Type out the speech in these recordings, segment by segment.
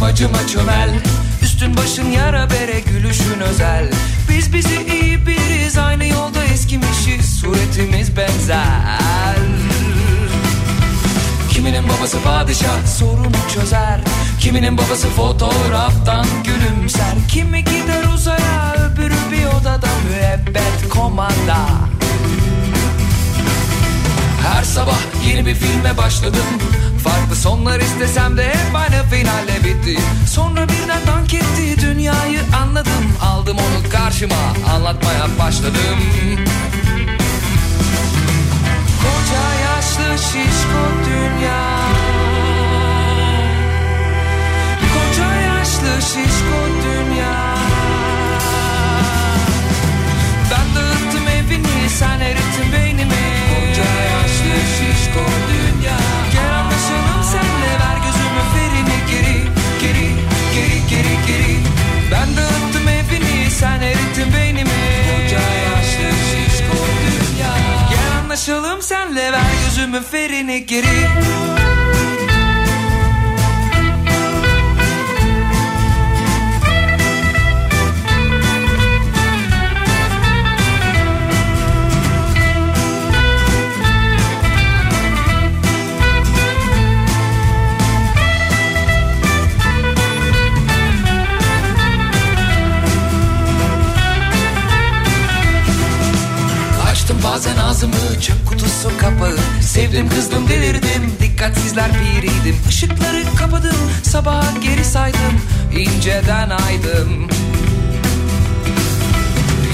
Yamacıma çömel Üstün başın yara bere gülüşün özel. Biz bizi iyi biliriz aynı yolda eskimişiz. Suretimiz benzer. Kiminin babası padişah sorunu çözer. Kiminin babası fotoğraftan gülümser. Kimi gider uzaya öbürü bir odada müebbet komanda. Her sabah yeni bir filme başladım Farklı sonlar istesem de hep aynı finalle bitti. Sonra birden dank etti dünyayı anladım. Aldım onu karşıma anlatmaya başladım. Koca yaşlı şişko dünya. Koca yaşlı şişko dünya. Ben dağıttım evini sen erittin beynimi. Koca πυρηνική dikkatsizler piriydim Işıkları kapadım sabaha geri saydım inceden aydım.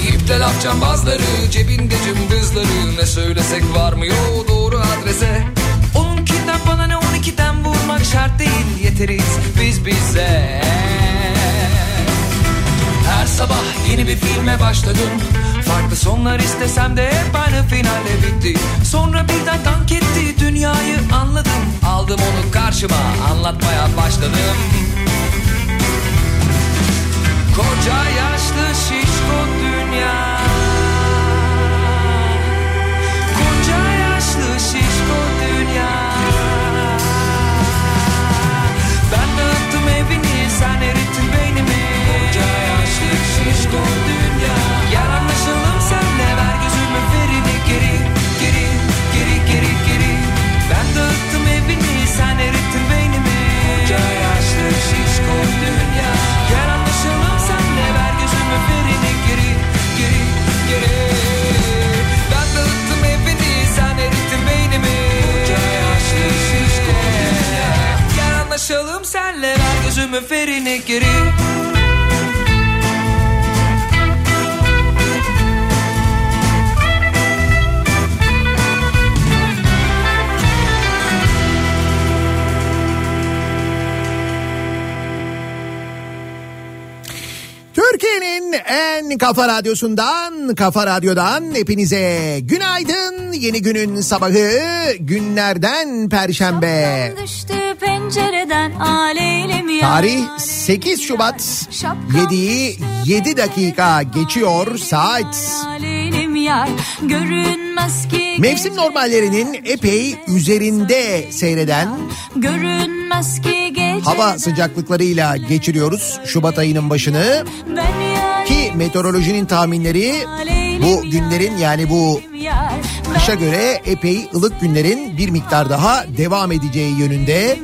İpte laf cambazları cebinde cımbızları Ne söylesek varmıyor doğru adrese. Onunkinden bana ne on ikiden vurmak şart değil Yeteriz biz bize. Her sabah yeni bir filme başladım. Farklı sonlar istesem de hep aynı finalle bitti Sonra birden dank etti dünyayı anladım Aldım onu karşıma. Anlatmaya başladım. Koca yaşlı şişko dünya. Koca yaşlı şişko dünya. Ben dağıttım evini sen erittin beynimi. Koca yaşlı şişko dünya ver gözümün ferini Türkiye'nin en kafa radyosundan, kafa radyodan hepinize günaydın. Yeni günün sabahı günlerden perşembe. Tarih 8 Şubat 7'yi 7 dakika geçiyor saat. Ki. Mevsim normallerinin epey üzerinde seyreden Görünmez ki gece. hava sıcaklıklarıyla geçiriyoruz Şubat ayının başını. Ki meteorolojinin tahminleri bu günlerin yani bu kışa göre epey ılık günlerin bir miktar daha devam edeceği yönünde.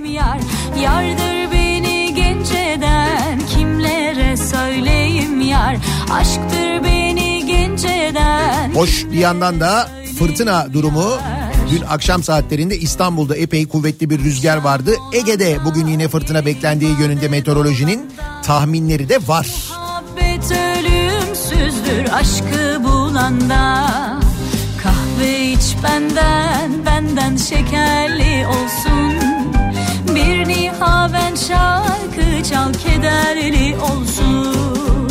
Yardır beni genç eden kimlere söyleyeyim yar. Aşktır beni genç eden. Hoş bir yandan da fırtına durumu dün akşam saatlerinde İstanbul'da epey kuvvetli bir rüzgar vardı. Ege'de bugün yine fırtına beklendiği yönünde meteorolojinin tahminleri de var. Muhabbet ölümsüzdür aşkı bulanda Kahve iç benden benden şekerli olsun Bir nihaven şarkı çal kederli olsun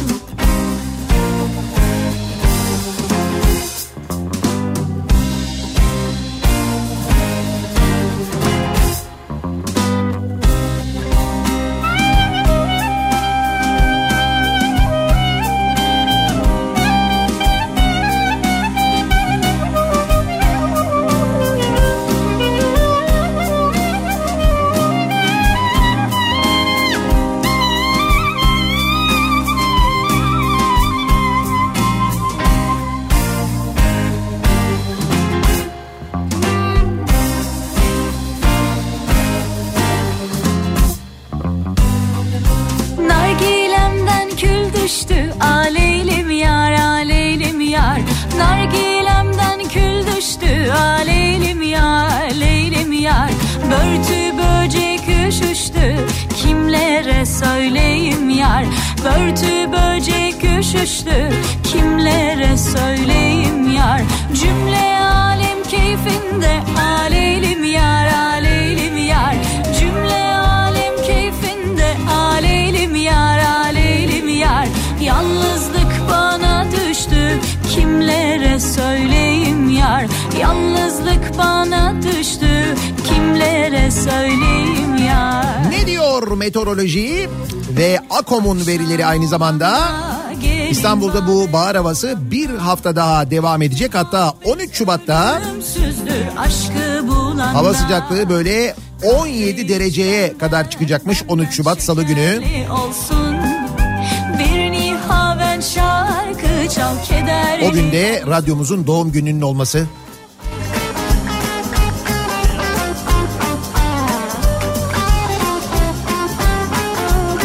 üşüştü kimlere söyleyeyim yar? Börtü böcek üşüştü. Kimlere söyleyeyim yar? Cümle alem keyfinde. Aleylim yar aleylim yar. Cümle alem keyfinde. Aleylim yar aleylim yar. Yalnızlık bana düştü. Kimlere söyleyeyim yar? Yalnızlık bana düştü Ne diyor meteoroloji ve AKOM'un verileri aynı zamanda? İstanbul'da bu bahar havası bir hafta daha devam edecek. Hatta 13 Şubat'ta hava sıcaklığı böyle 17 dereceye kadar çıkacakmış 13 Şubat Salı günü. O günde radyomuzun doğum gününün olması.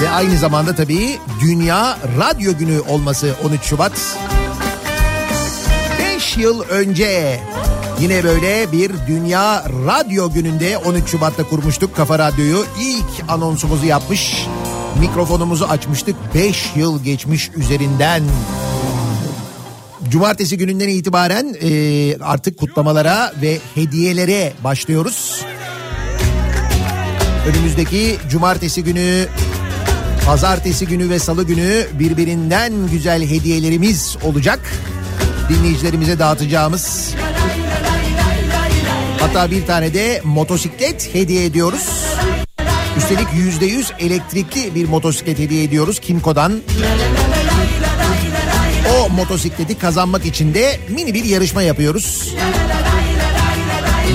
Ve aynı zamanda tabii Dünya Radyo Günü olması 13 Şubat. 5 yıl önce yine böyle bir Dünya Radyo Günü'nde 13 Şubat'ta kurmuştuk Kafa Radyo'yu. İlk anonsumuzu yapmış, mikrofonumuzu açmıştık. 5 yıl geçmiş üzerinden. Cumartesi gününden itibaren e, artık kutlamalara ve hediyelere başlıyoruz. Önümüzdeki cumartesi günü, pazartesi günü ve salı günü birbirinden güzel hediyelerimiz olacak. Dinleyicilerimize dağıtacağımız. Hatta bir tane de motosiklet hediye ediyoruz. Üstelik yüzde yüz elektrikli bir motosiklet hediye ediyoruz Kimco'dan. O motosikleti kazanmak için de mini bir yarışma yapıyoruz.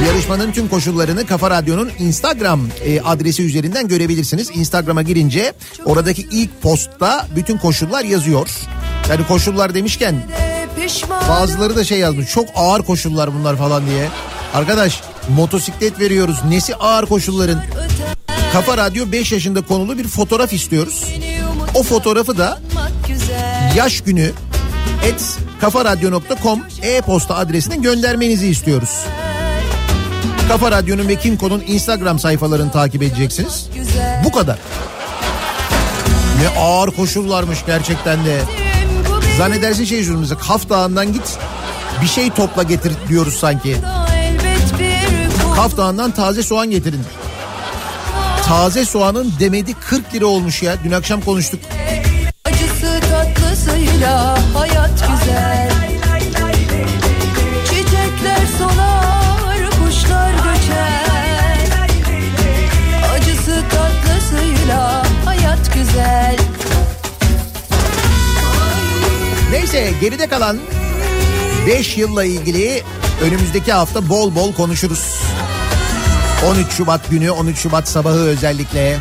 Yarışmanın tüm koşullarını Kafa Radyo'nun Instagram e, adresi üzerinden görebilirsiniz. Instagram'a girince oradaki ilk postta bütün koşullar yazıyor. Yani koşullar demişken bazıları da şey yazmış çok ağır koşullar bunlar falan diye. Arkadaş motosiklet veriyoruz nesi ağır koşulların. Kafa Radyo 5 yaşında konulu bir fotoğraf istiyoruz. O fotoğrafı da yaş günü et kafaradyo.com e-posta adresine göndermenizi istiyoruz. Kafa Radyo'nun ve Kimco'nun Instagram sayfalarını takip edeceksiniz. Bu kadar. Ne ağır koşullarmış gerçekten de. Zannedersin şey mesela Kaf Dağı'ndan git bir şey topla getir diyoruz sanki. Kaf Dağı'ndan taze soğan getirin. Taze soğanın demedi 40 lira olmuş ya. Dün akşam konuştuk. Acısı tatlısıyla güzel. Neyse geride kalan 5 yılla ilgili önümüzdeki hafta bol bol konuşuruz. 13 Şubat günü 13 Şubat sabahı özellikle.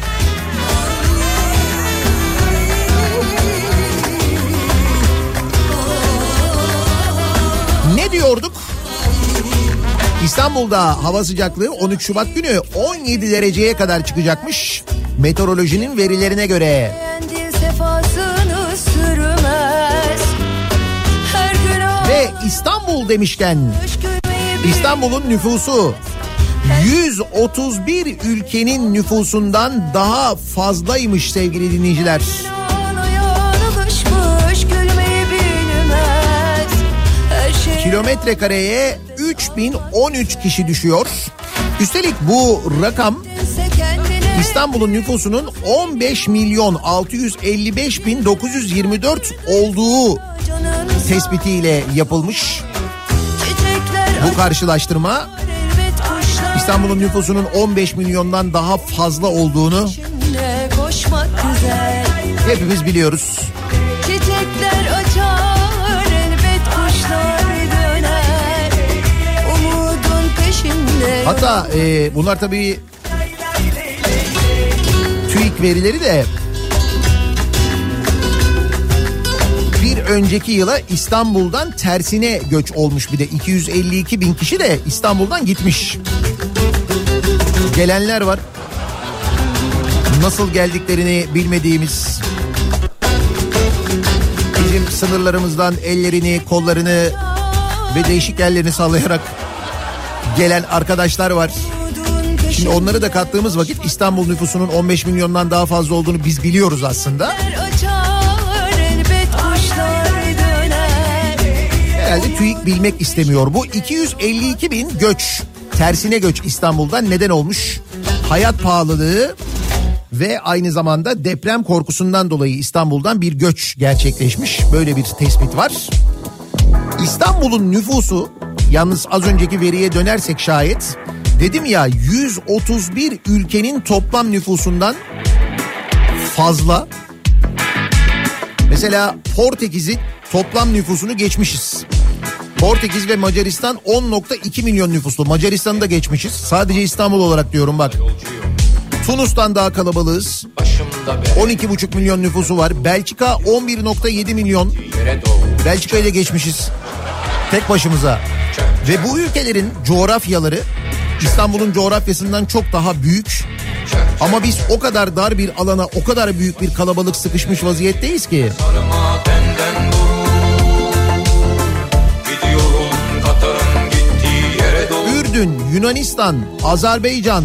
Ne diyorduk? İstanbul'da hava sıcaklığı 13 Şubat günü 17 dereceye kadar çıkacakmış. Meteorolojinin verilerine göre. Ve İstanbul demişken İstanbul'un nüfusu 131 ülkenin nüfusundan daha fazlaymış sevgili dinleyiciler. Şey Kilometre kareye 3013 kişi düşüyor. Üstelik bu rakam İstanbul'un nüfusunun 15 milyon 655 bin 924 olduğu tespitiyle yapılmış bu karşılaştırma. İstanbul'un nüfusunun 15 milyondan daha fazla olduğunu hepimiz biliyoruz. Çiçekler açar elbet kuşlar döner. Umudun peşinde. Hatta e, bunlar tabii TÜİK verileri de bir önceki yıla İstanbul'dan tersine göç olmuş bir de 252 bin kişi de İstanbul'dan gitmiş. Gelenler var. Nasıl geldiklerini bilmediğimiz bizim sınırlarımızdan ellerini, kollarını ve değişik yerlerini sallayarak gelen arkadaşlar var. Şimdi onları da kattığımız vakit İstanbul nüfusunun 15 milyondan daha fazla olduğunu biz biliyoruz aslında. açar elbet kuşlar döner. Herhalde TÜİK bilmek istemiyor. Bu 252 bin göç, tersine göç İstanbul'dan neden olmuş? Hayat pahalılığı ve aynı zamanda deprem korkusundan dolayı İstanbul'dan bir göç gerçekleşmiş. Böyle bir tespit var. İstanbul'un nüfusu yalnız az önceki veriye dönersek şayet dedim ya 131 ülkenin toplam nüfusundan fazla. Mesela Portekiz'in toplam nüfusunu geçmişiz. Portekiz ve Macaristan 10.2 milyon nüfuslu. Macaristan'ı da geçmişiz. Sadece İstanbul olarak diyorum bak. Tunus'tan daha kalabalığız. 12,5 milyon nüfusu var. Belçika 11.7 milyon. Belçika ile geçmişiz. Tek başımıza. Ve bu ülkelerin coğrafyaları İstanbul'un coğrafyasından çok daha büyük. Ama biz o kadar dar bir alana, o kadar büyük bir kalabalık sıkışmış vaziyetteyiz ki. Ürdün, Yunanistan, Azerbaycan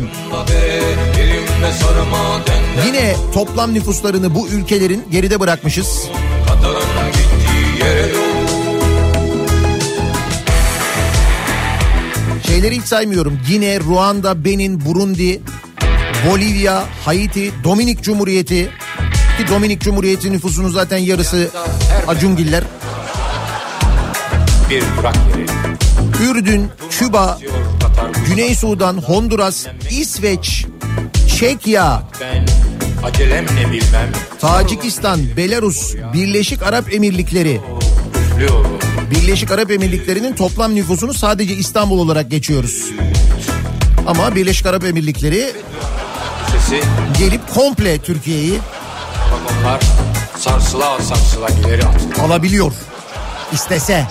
yine toplam nüfuslarını bu ülkelerin geride bırakmışız. Katar'ın Şeyleri hiç saymıyorum. Gine, Ruanda, Benin, Burundi, Bolivya, Haiti, Dominik Cumhuriyeti ki Dominik Cumhuriyeti nüfusunun zaten yarısı Acungiller. Bir durak yeri Ürdün, Küba, Güney Sudan, Honduras, İsveç, Çekya, Tacikistan, Belarus, Birleşik Arap Emirlikleri. Birleşik Arap Emirlikleri'nin toplam nüfusunu sadece İstanbul olarak geçiyoruz. Ama Birleşik Arap Emirlikleri Sesi gelip komple Türkiye'yi Sarsıla sarsıla ileri alabiliyor. İstese.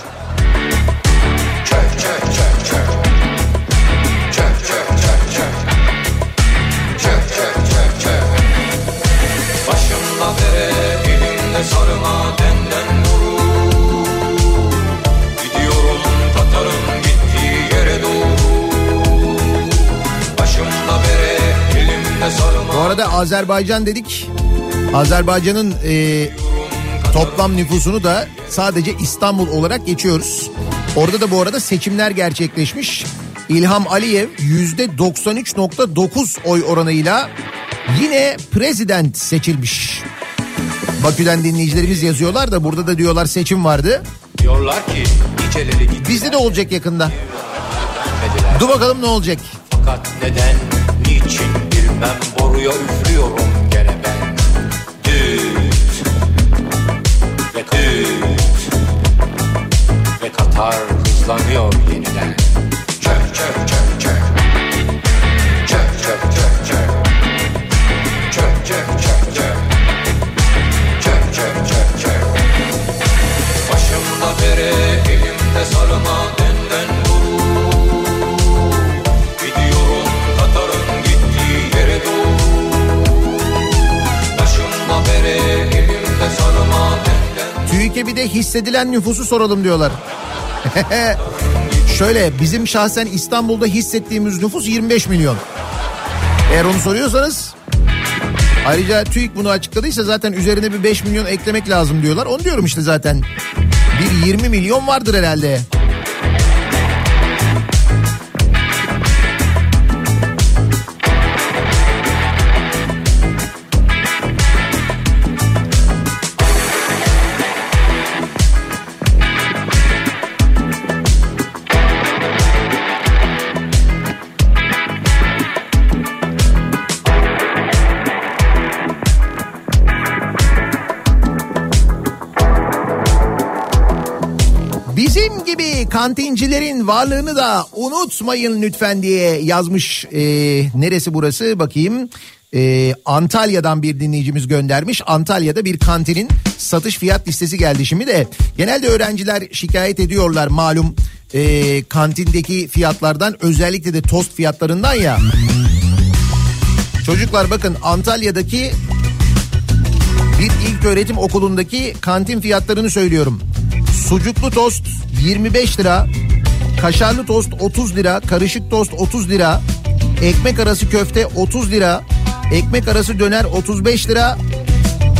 Azerbaycan dedik. Azerbaycan'ın e, toplam nüfusunu da sadece İstanbul olarak geçiyoruz. Orada da bu arada seçimler gerçekleşmiş. İlham Aliyev yüzde 93.9 oy oranıyla yine prezident seçilmiş. Bakü'den dinleyicilerimiz yazıyorlar da burada da diyorlar seçim vardı. Diyorlar ki Bizde de olacak yakında. Dur bakalım ne olacak. Fakat neden, ben boruya üflüyorum gene ben. Düt. Ve düt. Ve Katar hızlanıyor yeniden. Çök çök çök TÜİK'e bir de hissedilen nüfusu soralım diyorlar. Şöyle bizim şahsen İstanbul'da hissettiğimiz nüfus 25 milyon. Eğer onu soruyorsanız ayrıca TÜİK bunu açıkladıysa zaten üzerine bir 5 milyon eklemek lazım diyorlar. Onu diyorum işte zaten. Bir 20 milyon vardır herhalde. Kantincilerin varlığını da unutmayın lütfen diye yazmış. Ee, neresi burası bakayım. Ee, Antalya'dan bir dinleyicimiz göndermiş. Antalya'da bir kantinin satış fiyat listesi geldi şimdi de. Genelde öğrenciler şikayet ediyorlar malum ee, kantindeki fiyatlardan özellikle de tost fiyatlarından ya. Çocuklar bakın Antalya'daki bir ilk öğretim okulundaki kantin fiyatlarını söylüyorum. Sucuklu tost 25 lira, kaşarlı tost 30 lira, karışık tost 30 lira, ekmek arası köfte 30 lira, ekmek arası döner 35 lira,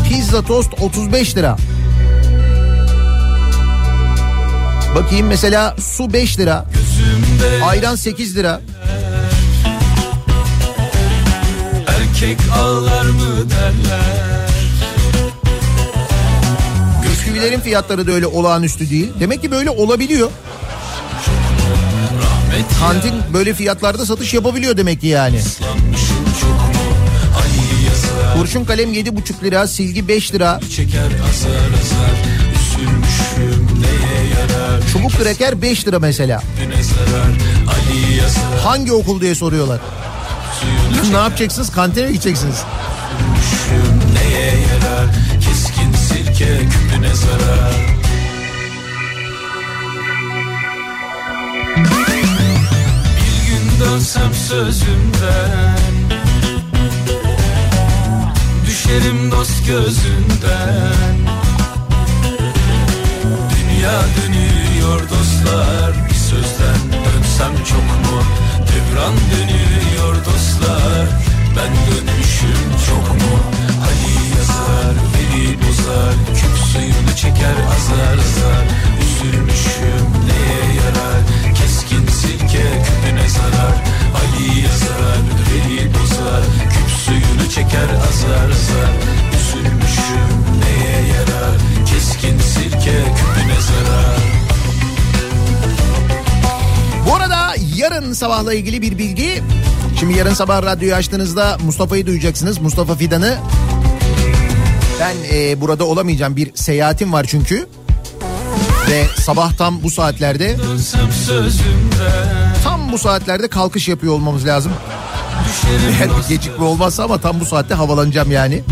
pizza tost 35 lira. Bakayım mesela su 5 lira, ayran 8 lira. Erkek ağlar mı derler Bisküvilerin fiyatları da öyle olağanüstü değil. Demek ki böyle olabiliyor. Kantin böyle fiyatlarda satış yapabiliyor demek ki yani. Kurşun kalem 7,5 lira, silgi 5 lira, çeker azar azar çubuk kreker 5 lira mesela. Hangi okul diye soruyorlar. Ne yapacaksınız? Kantine gideceksiniz? neye yarar Sirke küpüne zarar. Bir gün dönsem sözümden Düşerim dost gözünden. Dünya dönüyor dostlar Bir sözden dönsem çok mu? Devran dönüyor dostlar Ben dönmüşüm çok mu? Ali yazar veri bozar Küp suyunu çeker azar azar Üzülmüşüm neye yarar Keskin sirke küpüne zarar Ali yazar veri bozar Küp suyunu çeker azar azar Üzülmüşüm neye yarar Keskin sirke küpüne zarar Bu arada yarın sabahla ilgili bir bilgi. Şimdi yarın sabah radyoyu açtığınızda Mustafa'yı duyacaksınız. Mustafa Fidan'ı. Ben e, burada olamayacağım bir seyahatim var çünkü. Ve sabah tam bu saatlerde tam bu saatlerde kalkış yapıyor olmamız lazım. Eğer bir gecikme olmazsa ama tam bu saatte havalanacağım yani.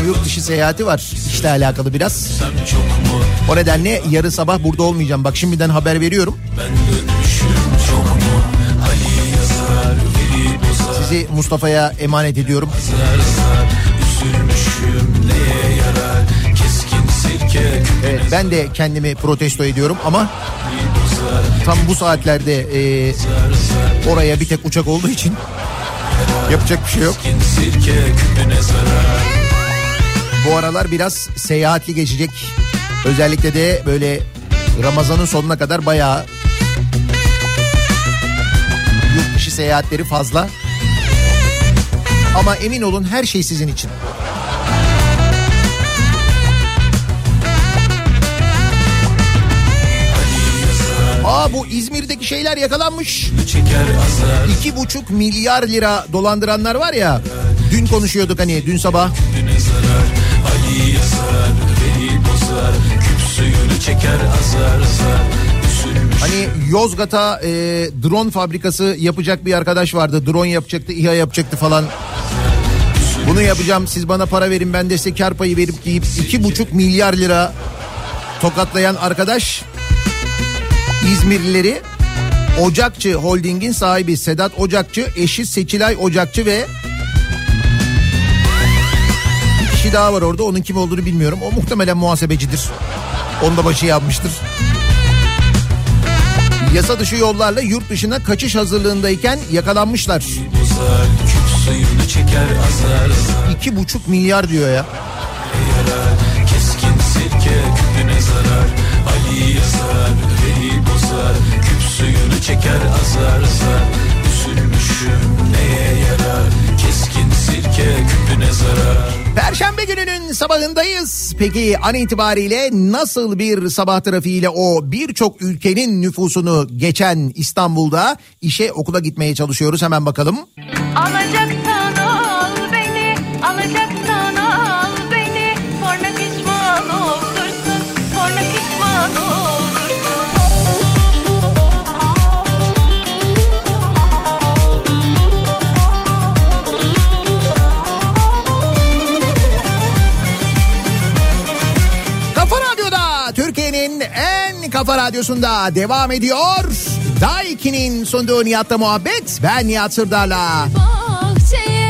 Bir yurt dışı seyahati var. İşle alakalı biraz. O nedenle yarın sabah burada olmayacağım. Bak şimdiden haber veriyorum. ben Sizi Mustafa'ya emanet ediyorum. Evet, ben de kendimi protesto ediyorum ama tam bu saatlerde e, oraya bir tek uçak olduğu için yapacak bir şey yok. Bu aralar biraz seyahatli geçecek. Özellikle de böyle Ramazan'ın sonuna kadar bayağı yurt dışı seyahatleri fazla. Ama emin olun her şey sizin için. Aa bu İzmir'deki şeyler yakalanmış. İki buçuk milyar lira dolandıranlar var ya. Dün konuşuyorduk hani dün sabah. Hani Yozgat'a e, drone fabrikası yapacak bir arkadaş vardı. Drone yapacaktı, İHA yapacaktı falan. Bunu yapacağım siz bana para verin ben de size kar payı verip deyip iki buçuk milyar lira tokatlayan arkadaş İzmirlileri Ocakçı Holding'in sahibi Sedat Ocakçı, eşi Seçilay Ocakçı ve bir kişi daha var orada. Onun kim olduğunu bilmiyorum. O muhtemelen muhasebecidir. Onda başı yapmıştır. Yasa dışı yollarla yurt dışına kaçış hazırlığındayken yakalanmışlar. Küp suyunu çeker azar azar İki buçuk milyar diyor ya. yarar Keskin sirke küpüne zarar Ali yazar yüreği bozar Küp suyunu çeker azar azar Üzülmüşüm neye yarar Keskin sirke küpüne zarar Perşembe gününün sabahındayız. Peki an itibariyle nasıl bir sabah trafiğiyle o birçok ülkenin nüfusunu geçen İstanbul'da işe okula gitmeye çalışıyoruz. Hemen bakalım. Alacaksan al beni, alacaksan al beni. Sonra pişman olursun, sonra pişman olursun. Kafa Radyo'da Türkiye'nin en kafa radyosunda devam ediyor. Daiki'nin sunduğu Nihat'la muhabbet. Ben Nihat Sırdar'la.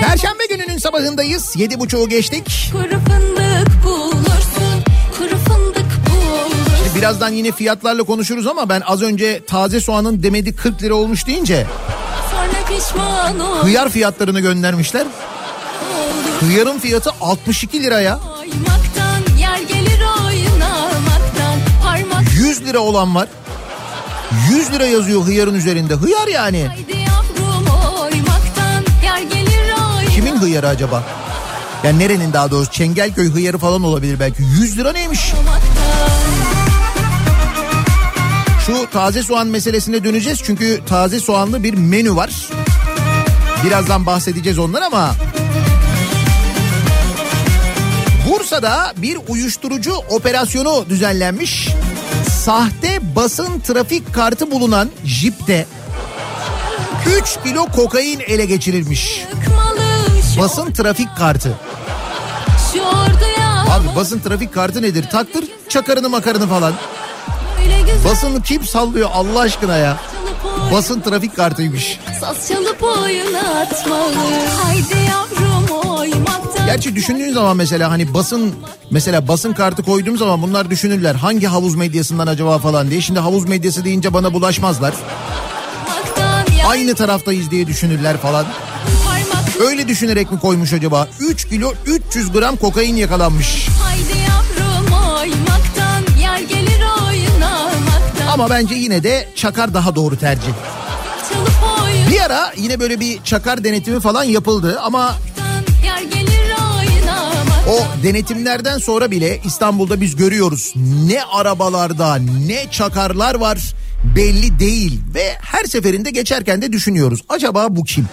Perşembe gününün sabahındayız. Yedi buçuğu geçtik. kuru fındık bulursun, kuru fındık bulursun. Birazdan yine fiyatlarla konuşuruz ama ben az önce taze soğanın demedi 40 lira olmuş deyince hıyar fiyatlarını göndermişler. Hıyarın fiyatı 62 lira ya. Oymaktan yer gelir oynamaktan parmak 100 lira olan var. 100 lira yazıyor hıyarın üzerinde. Hıyar yani. Kimin hıyarı acaba? Yani nerenin daha doğrusu Çengelköy hıyarı falan olabilir belki. 100 lira neymiş? Şu taze soğan meselesine döneceğiz çünkü taze soğanlı bir menü var. Birazdan bahsedeceğiz ondan ama Bursa'da bir uyuşturucu operasyonu düzenlenmiş. Sahte basın trafik kartı bulunan jipte 3 kilo kokain ele geçirilmiş. Basın trafik kartı. Abi basın trafik kartı nedir? Taktır çakarını makarını falan. Basını kim sallıyor Allah aşkına ya? Basın trafik kartıymış. Saz çalıp oynatmalı Haydi yavrum oymaktan Gerçi düşündüğün zaman mesela hani basın mesela basın kartı koyduğum zaman bunlar düşünürler. Hangi havuz medyasından acaba falan diye. Şimdi havuz medyası deyince bana bulaşmazlar. Aynı taraftayız diye düşünürler falan. Öyle düşünerek mi koymuş acaba? 3 kilo 300 gram kokain yakalanmış. Haydi yavrum oymaktan yer gelir oynamaktan Ama bence yine de çakar daha doğru tercih. Bir ara yine böyle bir çakar denetimi falan yapıldı ama o denetimlerden sonra bile İstanbul'da biz görüyoruz ne arabalarda ne çakarlar var belli değil ve her seferinde geçerken de düşünüyoruz acaba bu kim?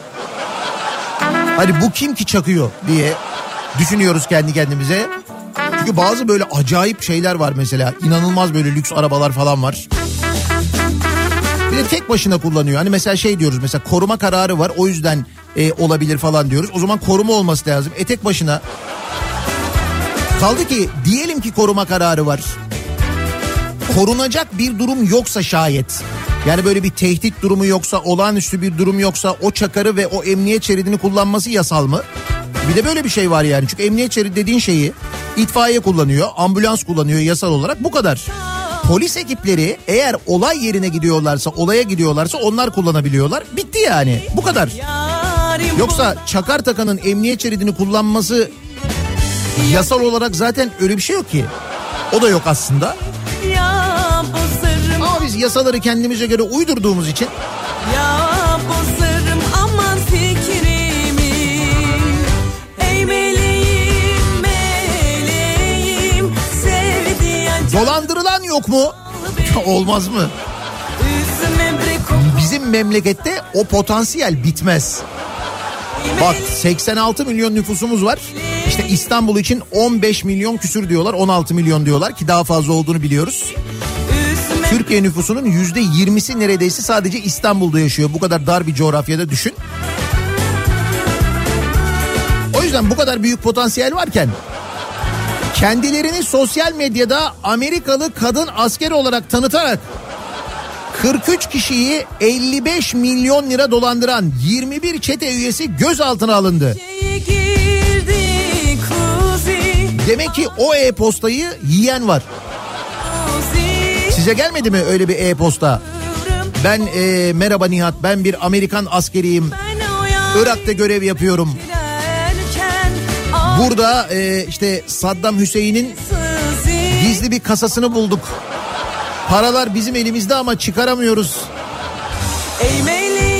Hani bu kim ki çakıyor diye düşünüyoruz kendi kendimize. Çünkü bazı böyle acayip şeyler var mesela inanılmaz böyle lüks arabalar falan var. Bir de tek başına kullanıyor. Hani mesela şey diyoruz mesela koruma kararı var o yüzden e, olabilir falan diyoruz. O zaman koruma olması lazım. E tek başına Kaldı ki diyelim ki koruma kararı var. Korunacak bir durum yoksa şayet. Yani böyle bir tehdit durumu yoksa, olağanüstü bir durum yoksa o çakarı ve o emniyet şeridini kullanması yasal mı? Bir de böyle bir şey var yani. Çünkü emniyet şeridi dediğin şeyi itfaiye kullanıyor, ambulans kullanıyor yasal olarak bu kadar. Polis ekipleri eğer olay yerine gidiyorlarsa, olaya gidiyorlarsa onlar kullanabiliyorlar. Bitti yani. Bu kadar. Yoksa çakar takanın emniyet şeridini kullanması yasal olarak zaten öyle bir şey yok ki. O da yok aslında. Ama biz yasaları kendimize göre uydurduğumuz için dolandırılan yok mu? Olmaz mı? Bizim memlekette o potansiyel bitmez. Bak 86 milyon nüfusumuz var. İşte İstanbul için 15 milyon küsür diyorlar 16 milyon diyorlar ki daha fazla olduğunu biliyoruz. Türkiye nüfusunun yüzde yirmisi neredeyse sadece İstanbul'da yaşıyor. Bu kadar dar bir coğrafyada düşün. O yüzden bu kadar büyük potansiyel varken kendilerini sosyal medyada Amerikalı kadın asker olarak tanıtarak 43 kişiyi 55 milyon lira dolandıran 21 çete üyesi gözaltına alındı. kuzi Demek ki o e-postayı yiyen var. Size gelmedi mi öyle bir e-posta? Ben e, merhaba Nihat ben bir Amerikan askeriyim. Irak'ta görev yapıyorum. Burada e, işte Saddam Hüseyin'in gizli bir kasasını bulduk. Paralar bizim elimizde ama çıkaramıyoruz.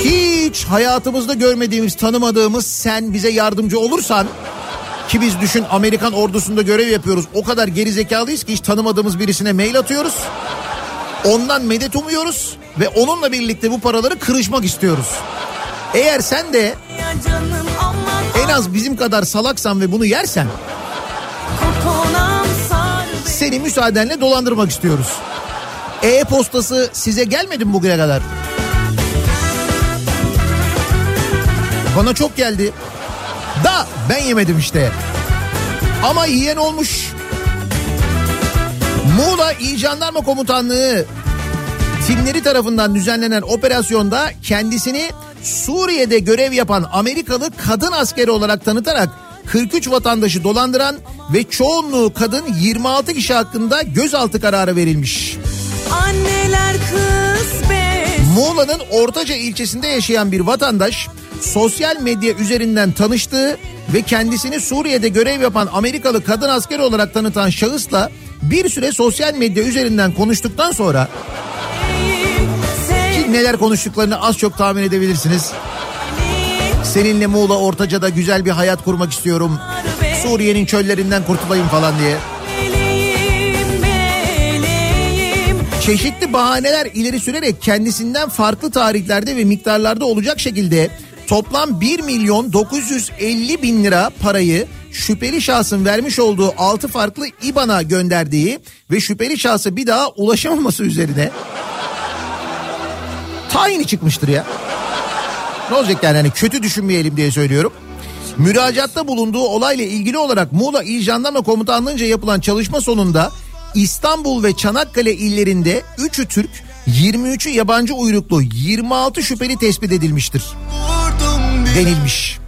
Hiç hayatımızda görmediğimiz, tanımadığımız sen bize yardımcı olursan ki biz düşün Amerikan ordusunda görev yapıyoruz. O kadar geri zekalıyız ki hiç tanımadığımız birisine mail atıyoruz. Ondan medet umuyoruz ve onunla birlikte bu paraları kırışmak istiyoruz. Eğer sen de en az bizim kadar salaksan ve bunu yersen seni müsaadenle dolandırmak istiyoruz. E-postası size gelmedi mi bugüne kadar? Bana çok geldi. Da ben yemedim işte. Ama yiyen olmuş. Muğla İl Jandarma Komutanlığı timleri tarafından düzenlenen operasyonda kendisini Suriye'de görev yapan Amerikalı kadın askeri olarak tanıtarak 43 vatandaşı dolandıran ve çoğunluğu kadın 26 kişi hakkında gözaltı kararı verilmiş. anneler kız Muğla'nın Ortaca ilçesinde yaşayan bir vatandaş sosyal medya üzerinden tanıştığı ve kendisini Suriye'de görev yapan Amerikalı kadın askeri olarak tanıtan şahısla bir süre sosyal medya üzerinden konuştuktan sonra ki neler konuştuklarını az çok tahmin edebilirsiniz. Seninle Muğla Ortaca'da güzel bir hayat kurmak istiyorum. Suriye'nin çöllerinden kurtulayım falan diye. Çeşitli bahaneler ileri sürerek kendisinden farklı tarihlerde ve miktarlarda olacak şekilde toplam 1 milyon 950 bin lira parayı şüpheli şahsın vermiş olduğu 6 farklı IBAN'a gönderdiği ve şüpheli şahsa bir daha ulaşamaması üzerine tayini çıkmıştır ya. Ne olacak yani hani kötü düşünmeyelim diye söylüyorum. Müracaatta bulunduğu olayla ilgili olarak Muğla İl Jandarma Komutanlığı'nca yapılan çalışma sonunda İstanbul ve Çanakkale illerinde 3'ü Türk, 23'ü yabancı uyruklu 26 şüpheli tespit edilmiştir. Denilmiş.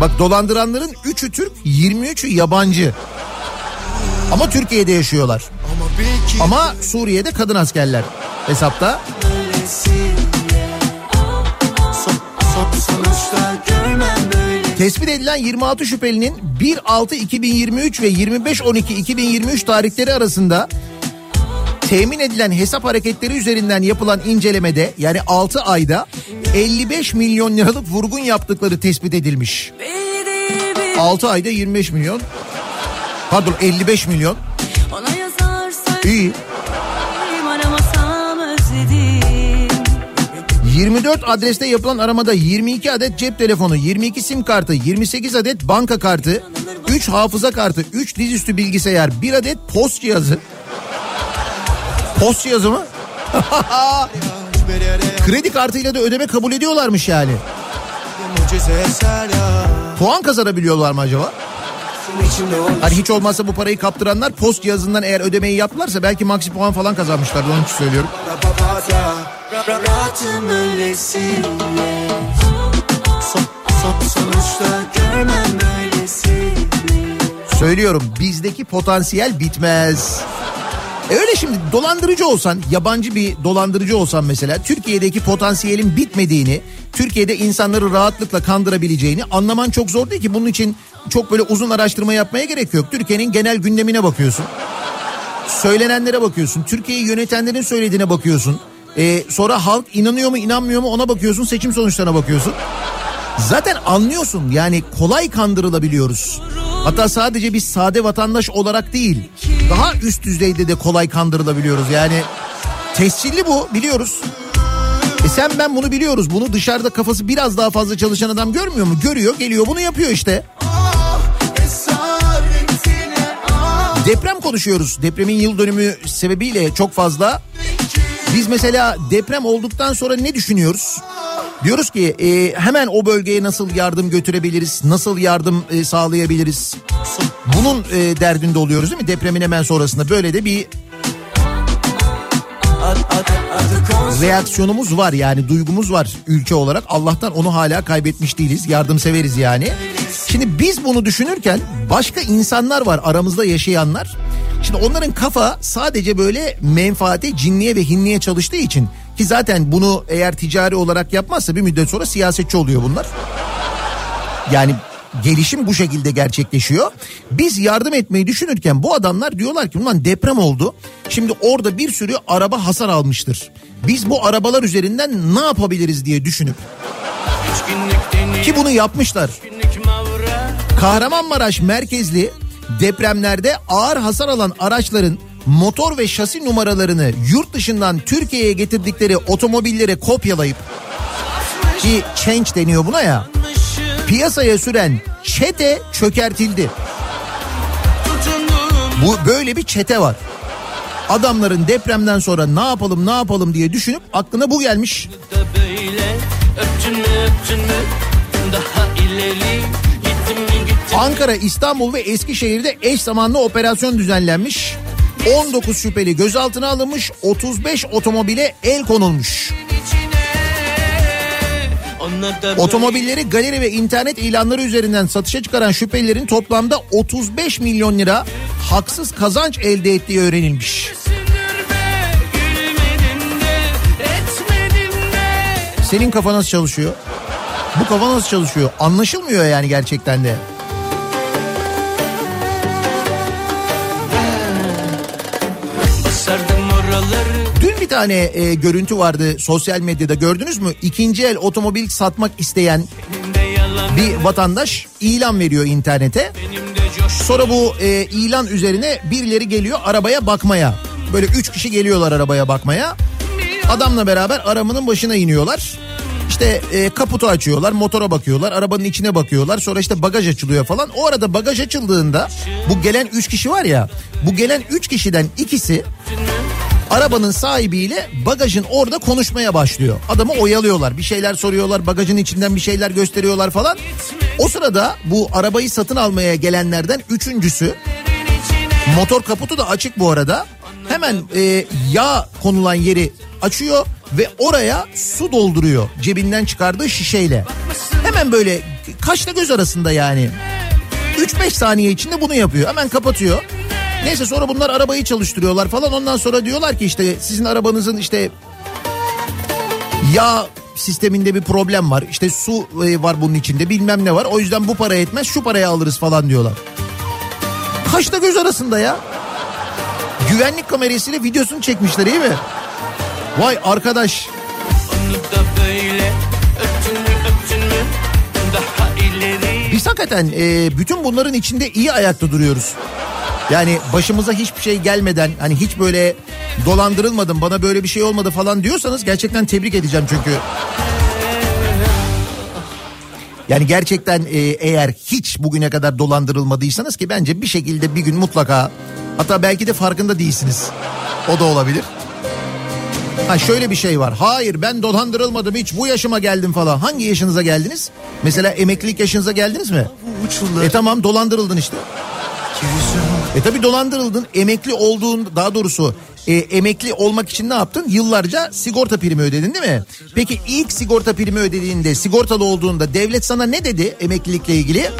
Bak dolandıranların 3'ü Türk, 23'ü yabancı. Ama Türkiye'de yaşıyorlar. Ama Suriye'de kadın askerler hesapta. Tespit edilen 26 şüphelinin 1-6-2023 ve 25-12-2023 tarihleri arasında temin edilen hesap hareketleri üzerinden yapılan incelemede yani 6 ayda 55 milyon liralık vurgun yaptıkları tespit edilmiş. Belli değil bir 6 ayda 25 milyon. Pardon 55 milyon. İyi. sözlerim aramasam özledim 24 adreste yapılan aramada 22 adet cep telefonu, 22 sim kartı, 28 adet banka kartı, 3 hafıza kartı, 3 dizüstü bilgisayar, 1 adet post cihazı. Post cihazı mı? Kredi kartıyla da ödeme kabul ediyorlarmış yani. Puan kazanabiliyorlar mı acaba? Hani hiç olmazsa bu parayı kaptıranlar post cihazından eğer ödemeyi yaptılarsa belki maksi puan falan kazanmışlardı onun için söylüyorum. Söylüyorum bizdeki potansiyel bitmez. Öyle şimdi dolandırıcı olsan yabancı bir dolandırıcı olsan mesela Türkiye'deki potansiyelin bitmediğini Türkiye'de insanları rahatlıkla kandırabileceğini anlaman çok zor değil ki bunun için çok böyle uzun araştırma yapmaya gerek yok. Türkiye'nin genel gündemine bakıyorsun. Söylenenlere bakıyorsun. Türkiye'yi yönetenlerin söylediğine bakıyorsun. E, sonra halk inanıyor mu inanmıyor mu ona bakıyorsun seçim sonuçlarına bakıyorsun. Zaten anlıyorsun yani kolay kandırılabiliyoruz. Hatta sadece biz sade vatandaş olarak değil daha üst düzeyde de kolay kandırılabiliyoruz. Yani tescilli bu biliyoruz. E sen ben bunu biliyoruz. Bunu dışarıda kafası biraz daha fazla çalışan adam görmüyor mu? Görüyor geliyor bunu yapıyor işte. deprem konuşuyoruz. Depremin yıl dönümü sebebiyle çok fazla. Biz mesela deprem olduktan sonra ne düşünüyoruz? Diyoruz ki e, hemen o bölgeye nasıl yardım götürebiliriz? Nasıl yardım e, sağlayabiliriz? Bunun e, derdinde oluyoruz değil mi? Depremin hemen sonrasında böyle de bir reaksiyonumuz var yani duygumuz var ülke olarak. Allah'tan onu hala kaybetmiş değiliz. Yardımseveriz yani. Şimdi biz bunu düşünürken başka insanlar var aramızda yaşayanlar. Şimdi onların kafa sadece böyle menfaate, cinliye ve hinliye çalıştığı için ki zaten bunu eğer ticari olarak yapmazsa bir müddet sonra siyasetçi oluyor bunlar. Yani gelişim bu şekilde gerçekleşiyor. Biz yardım etmeyi düşünürken bu adamlar diyorlar ki ulan deprem oldu. Şimdi orada bir sürü araba hasar almıştır. Biz bu arabalar üzerinden ne yapabiliriz diye düşünüp ki bunu yapmışlar. Kahramanmaraş merkezli depremlerde ağır hasar alan araçların motor ve şasi numaralarını yurt dışından Türkiye'ye getirdikleri otomobillere kopyalayıp ki change deniyor buna ya piyasaya süren çete çökertildi. Bu böyle bir çete var. Adamların depremden sonra ne yapalım ne yapalım diye düşünüp aklına bu gelmiş. Ankara, İstanbul ve Eskişehir'de eş zamanlı operasyon düzenlenmiş. 19 şüpheli gözaltına alınmış, 35 otomobile el konulmuş. Otomobilleri galeri ve internet ilanları üzerinden satışa çıkaran şüphelilerin toplamda 35 milyon lira haksız kazanç elde ettiği öğrenilmiş. Senin kafa nasıl çalışıyor? Bu kafa nasıl çalışıyor? Anlaşılmıyor yani gerçekten de. Tane e, görüntü vardı sosyal medyada gördünüz mü? İkinci el otomobil satmak isteyen bir vatandaş ilan veriyor internete. Sonra bu e, ilan üzerine birileri geliyor arabaya bakmaya. Böyle üç kişi geliyorlar arabaya bakmaya. Adamla beraber arabanın başına iniyorlar. İşte e, kaputu açıyorlar, motora bakıyorlar, arabanın içine bakıyorlar. Sonra işte bagaj açılıyor falan. O arada bagaj açıldığında bu gelen üç kişi var ya. Bu gelen üç kişiden ikisi arabanın sahibiyle bagajın orada konuşmaya başlıyor. Adamı oyalıyorlar. Bir şeyler soruyorlar. Bagajın içinden bir şeyler gösteriyorlar falan. O sırada bu arabayı satın almaya gelenlerden üçüncüsü motor kaputu da açık bu arada. Hemen e, yağ konulan yeri açıyor ve oraya su dolduruyor cebinden çıkardığı şişeyle. Hemen böyle kaşla göz arasında yani. 3-5 saniye içinde bunu yapıyor. Hemen kapatıyor. Neyse sonra bunlar arabayı çalıştırıyorlar falan. Ondan sonra diyorlar ki işte sizin arabanızın işte yağ sisteminde bir problem var. İşte su e, var bunun içinde bilmem ne var. O yüzden bu para etmez şu paraya alırız falan diyorlar. Kaşla göz arasında ya. Güvenlik kamerasıyla videosunu çekmişler iyi mi? Vay arkadaş biz hakikaten e, bütün bunların içinde iyi ayakta duruyoruz. Yani başımıza hiçbir şey gelmeden hani hiç böyle dolandırılmadım bana böyle bir şey olmadı falan diyorsanız gerçekten tebrik edeceğim çünkü. Yani gerçekten e, eğer hiç bugüne kadar dolandırılmadıysanız ki bence bir şekilde bir gün mutlaka hatta belki de farkında değilsiniz. O da olabilir. Ha şöyle bir şey var. Hayır ben dolandırılmadım hiç bu yaşıma geldim falan. Hangi yaşınıza geldiniz? Mesela emeklilik yaşınıza geldiniz mi? E tamam dolandırıldın işte. E tabi dolandırıldın. Emekli olduğun daha doğrusu e, emekli olmak için ne yaptın? Yıllarca sigorta primi ödedin değil mi? Peki ilk sigorta primi ödediğinde sigortalı olduğunda devlet sana ne dedi emeklilikle ilgili?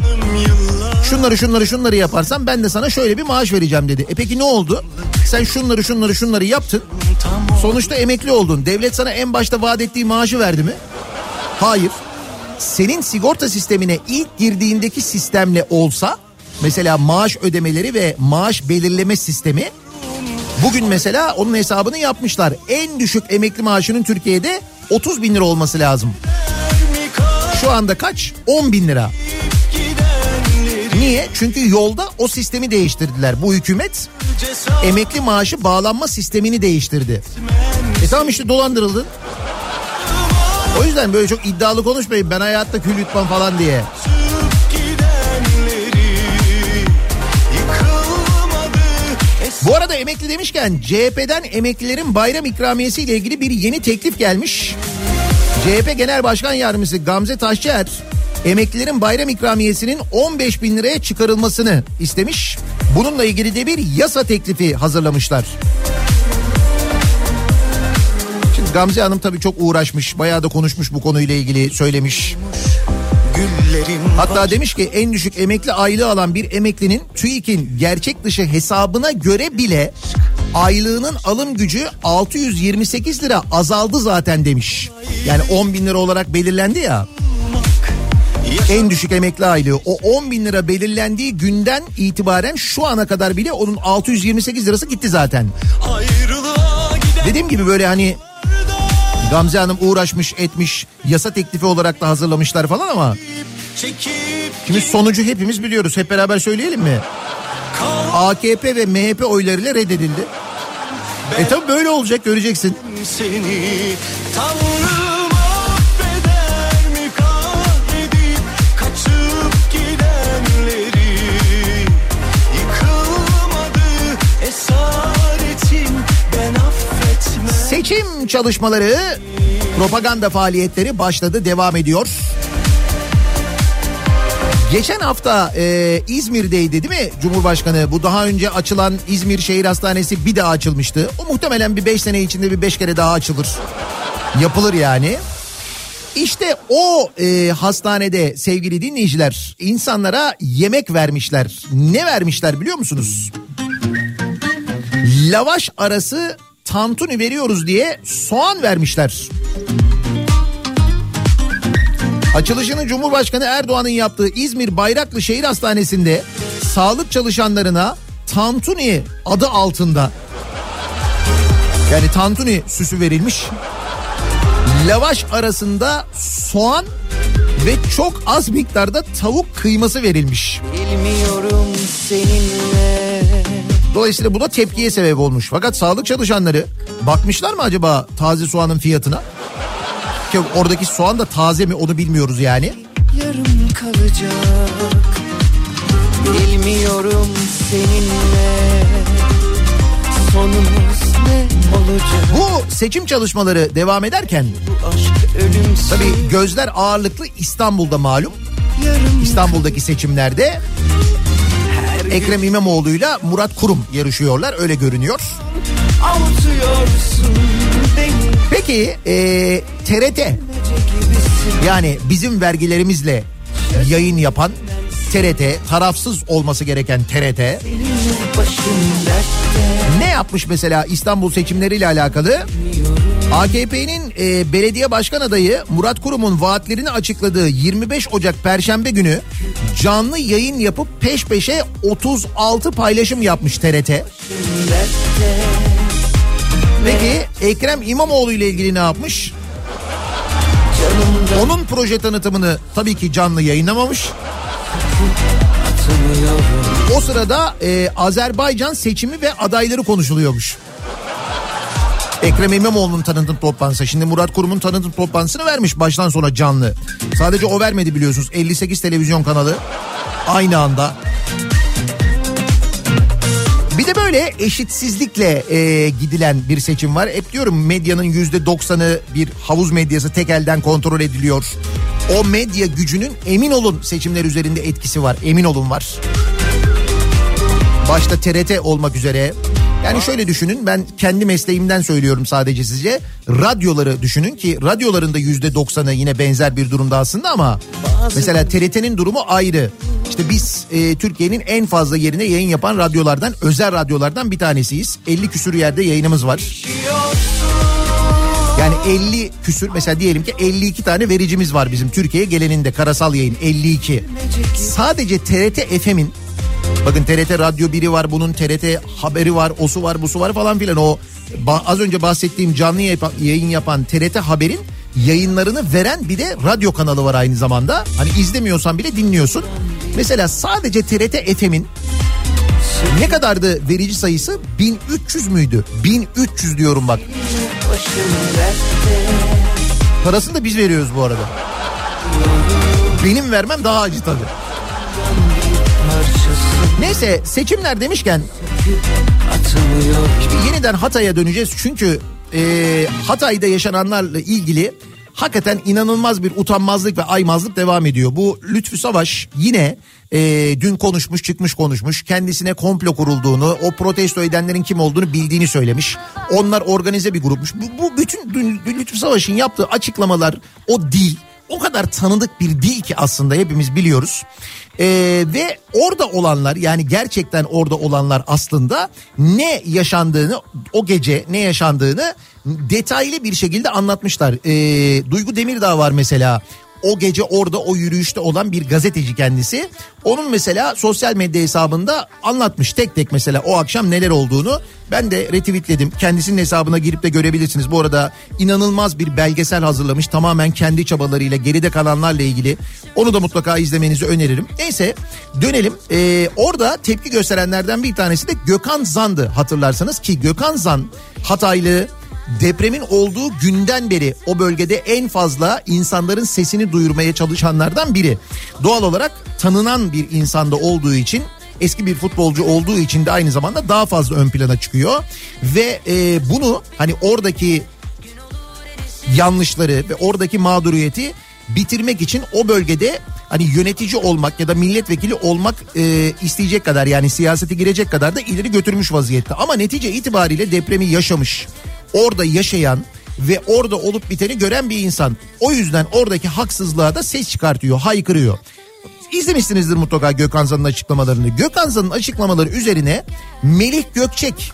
Şunları şunları şunları yaparsan ben de sana şöyle bir maaş vereceğim dedi. E peki ne oldu? Sen şunları şunları şunları yaptın. Sonuçta emekli oldun. Devlet sana en başta vaat ettiği maaşı verdi mi? Hayır. Senin sigorta sistemine ilk girdiğindeki sistemle olsa mesela maaş ödemeleri ve maaş belirleme sistemi bugün mesela onun hesabını yapmışlar. En düşük emekli maaşının Türkiye'de 30 bin lira olması lazım. Şu anda kaç? 10 bin lira. Niye? Çünkü yolda o sistemi değiştirdiler. Bu hükümet emekli maaşı bağlanma sistemini değiştirdi. E tamam işte dolandırıldın. O yüzden böyle çok iddialı konuşmayın. Ben hayatta kül yutmam falan diye. Bu arada emekli demişken CHP'den emeklilerin bayram ikramiyesi ile ilgili bir yeni teklif gelmiş. CHP Genel Başkan Yardımcısı Gamze Taşçıer emeklilerin bayram ikramiyesinin 15 bin liraya çıkarılmasını istemiş. Bununla ilgili de bir yasa teklifi hazırlamışlar. Şimdi Gamze Hanım tabii çok uğraşmış, bayağı da konuşmuş bu konuyla ilgili söylemiş. Hatta demiş ki en düşük emekli aylığı alan bir emeklinin TÜİK'in gerçek dışı hesabına göre bile aylığının alım gücü 628 lira azaldı zaten demiş. Yani 10 bin lira olarak belirlendi ya. En düşük emekli aylığı o 10 bin lira belirlendiği günden itibaren şu ana kadar bile onun 628 lirası gitti zaten. Dediğim gibi böyle hani Gamze Hanım uğraşmış etmiş yasa teklifi olarak da hazırlamışlar falan ama şimdi sonucu hepimiz biliyoruz hep beraber söyleyelim mi? AKP ve MHP oylarıyla reddedildi. E tabi böyle olacak göreceksin. seni Tanrım Seçim çalışmaları propaganda faaliyetleri başladı devam ediyor. Geçen hafta e, İzmir'deydi değil mi Cumhurbaşkanı? Bu daha önce açılan İzmir Şehir Hastanesi bir daha açılmıştı. O muhtemelen bir beş sene içinde bir beş kere daha açılır. Yapılır yani. İşte o e, hastanede sevgili dinleyiciler insanlara yemek vermişler. Ne vermişler biliyor musunuz? Lavaş arası tantuni veriyoruz diye soğan vermişler. Açılışını Cumhurbaşkanı Erdoğan'ın yaptığı İzmir Bayraklı Şehir Hastanesi'nde sağlık çalışanlarına tantuni adı altında yani tantuni süsü verilmiş. Lavaş arasında soğan ve çok az miktarda tavuk kıyması verilmiş. Bilmiyorum seninle Dolayısıyla bu da tepkiye sebep olmuş. Fakat sağlık çalışanları bakmışlar mı acaba taze soğanın fiyatına? Ki oradaki soğan da taze mi onu bilmiyoruz yani. yarım kalacak Bilmiyorum seninle sonumuz ne olacak Bu seçim çalışmaları devam ederken Bu aşk ölümsüz tabii gözler ağırlıklı İstanbul'da malum. yarım İstanbul'daki seçimlerde Ekrem İmamoğlu'yla Murat Kurum yarışıyorlar öyle görünüyor. Peki ee, TRT yani bizim vergilerimizle yayın yapan TRT tarafsız olması gereken TRT ne yapmış mesela İstanbul seçimleriyle alakalı? AKP'nin e, belediye başkan adayı Murat Kurum'un vaatlerini açıkladığı 25 Ocak Perşembe günü canlı yayın yapıp peş peşe 36 paylaşım yapmış TRT. Peki Ekrem İmamoğlu ile ilgili ne yapmış? Onun proje tanıtımını tabii ki canlı yayınlamamış. O sırada e, Azerbaycan seçimi ve adayları konuşuluyormuş. Ekrem İmamoğlu'nun tanıtım toplantısı. Şimdi Murat Kurum'un tanıtım toplantısını vermiş baştan sona canlı. Sadece o vermedi biliyorsunuz. 58 televizyon kanalı aynı anda. Bir de böyle eşitsizlikle e, gidilen bir seçim var. Hep diyorum medyanın yüzde doksanı bir havuz medyası tek elden kontrol ediliyor. O medya gücünün emin olun seçimler üzerinde etkisi var. Emin olun var. Başta TRT olmak üzere. Yani şöyle düşünün ben kendi mesleğimden söylüyorum sadece sizce. Radyoları düşünün ki radyoların da yüzde doksanı yine benzer bir durumda aslında ama mesela TRT'nin durumu ayrı. İşte biz e, Türkiye'nin en fazla yerine yayın yapan radyolardan, özel radyolardan bir tanesiyiz. 50 küsür yerde yayınımız var. Yani 50 küsür mesela diyelim ki 52 tane vericimiz var bizim Türkiye'ye geleninde karasal yayın 52. Sadece TRT FM'in Bakın TRT Radyo 1'i var bunun TRT haberi var osu var busu var falan filan o az önce bahsettiğim canlı yayın yapan TRT haberin yayınlarını veren bir de radyo kanalı var aynı zamanda. Hani izlemiyorsan bile dinliyorsun. Mesela sadece TRT FM'in ne kadardı verici sayısı? 1300 müydü? 1300 diyorum bak. Parasını da biz veriyoruz bu arada. Benim vermem daha acı tabii. Neyse seçimler demişken Şimdi yeniden Hatay'a döneceğiz çünkü e, Hatay'da yaşananlarla ilgili hakikaten inanılmaz bir utanmazlık ve aymazlık devam ediyor. Bu Lütfü Savaş yine e, dün konuşmuş çıkmış konuşmuş kendisine komplo kurulduğunu o protesto edenlerin kim olduğunu bildiğini söylemiş. Onlar organize bir grupmuş. Bu, bu bütün dün, dün Lütfü Savaş'ın yaptığı açıklamalar o dil o kadar tanıdık bir dil ki aslında hepimiz biliyoruz. Ee, ve orada olanlar yani gerçekten orada olanlar aslında ne yaşandığını o gece ne yaşandığını detaylı bir şekilde anlatmışlar. Ee, Duygu Demirdağ var mesela o gece orada o yürüyüşte olan bir gazeteci kendisi. Onun mesela sosyal medya hesabında anlatmış tek tek mesela o akşam neler olduğunu. Ben de retweetledim. Kendisinin hesabına girip de görebilirsiniz. Bu arada inanılmaz bir belgesel hazırlamış. Tamamen kendi çabalarıyla geride kalanlarla ilgili. Onu da mutlaka izlemenizi öneririm. Neyse dönelim. Ee, orada tepki gösterenlerden bir tanesi de Gökhan Zan'dı hatırlarsanız ki Gökhan Zan Hataylı depremin olduğu günden beri o bölgede en fazla insanların sesini duyurmaya çalışanlardan biri. Doğal olarak tanınan bir insanda olduğu için eski bir futbolcu olduğu için de aynı zamanda daha fazla ön plana çıkıyor ve e, bunu hani oradaki yanlışları ve oradaki mağduriyeti bitirmek için o bölgede hani yönetici olmak ya da milletvekili olmak e, isteyecek kadar yani siyasete girecek kadar da ileri götürmüş vaziyette. Ama netice itibariyle depremi yaşamış, orada yaşayan ve orada olup biteni gören bir insan. O yüzden oradaki haksızlığa da ses çıkartıyor, haykırıyor. İzlemişsinizdir mutlaka Gökhan Zan'ın açıklamalarını. Gökhan Zan'ın açıklamaları üzerine Melih Gökçek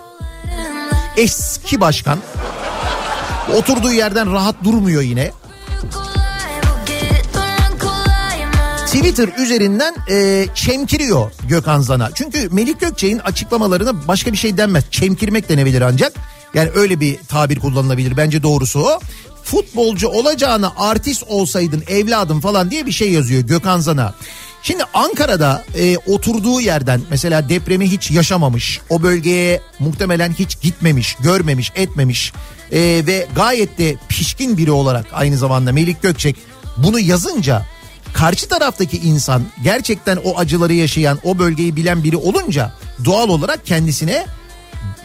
eski başkan oturduğu yerden rahat durmuyor yine. Twitter üzerinden e, çemkiriyor Gökhan Zan'a. Çünkü Melik Gökçek'in açıklamalarına başka bir şey denmez. Çemkirmek denebilir ancak. Yani öyle bir tabir kullanılabilir. Bence doğrusu o. Futbolcu olacağına artist olsaydın evladım falan diye bir şey yazıyor Gökhan Zan'a. Şimdi Ankara'da e, oturduğu yerden mesela depremi hiç yaşamamış, o bölgeye muhtemelen hiç gitmemiş, görmemiş, etmemiş e, ve gayet de pişkin biri olarak aynı zamanda Melik Gökçek bunu yazınca karşı taraftaki insan gerçekten o acıları yaşayan, o bölgeyi bilen biri olunca doğal olarak kendisine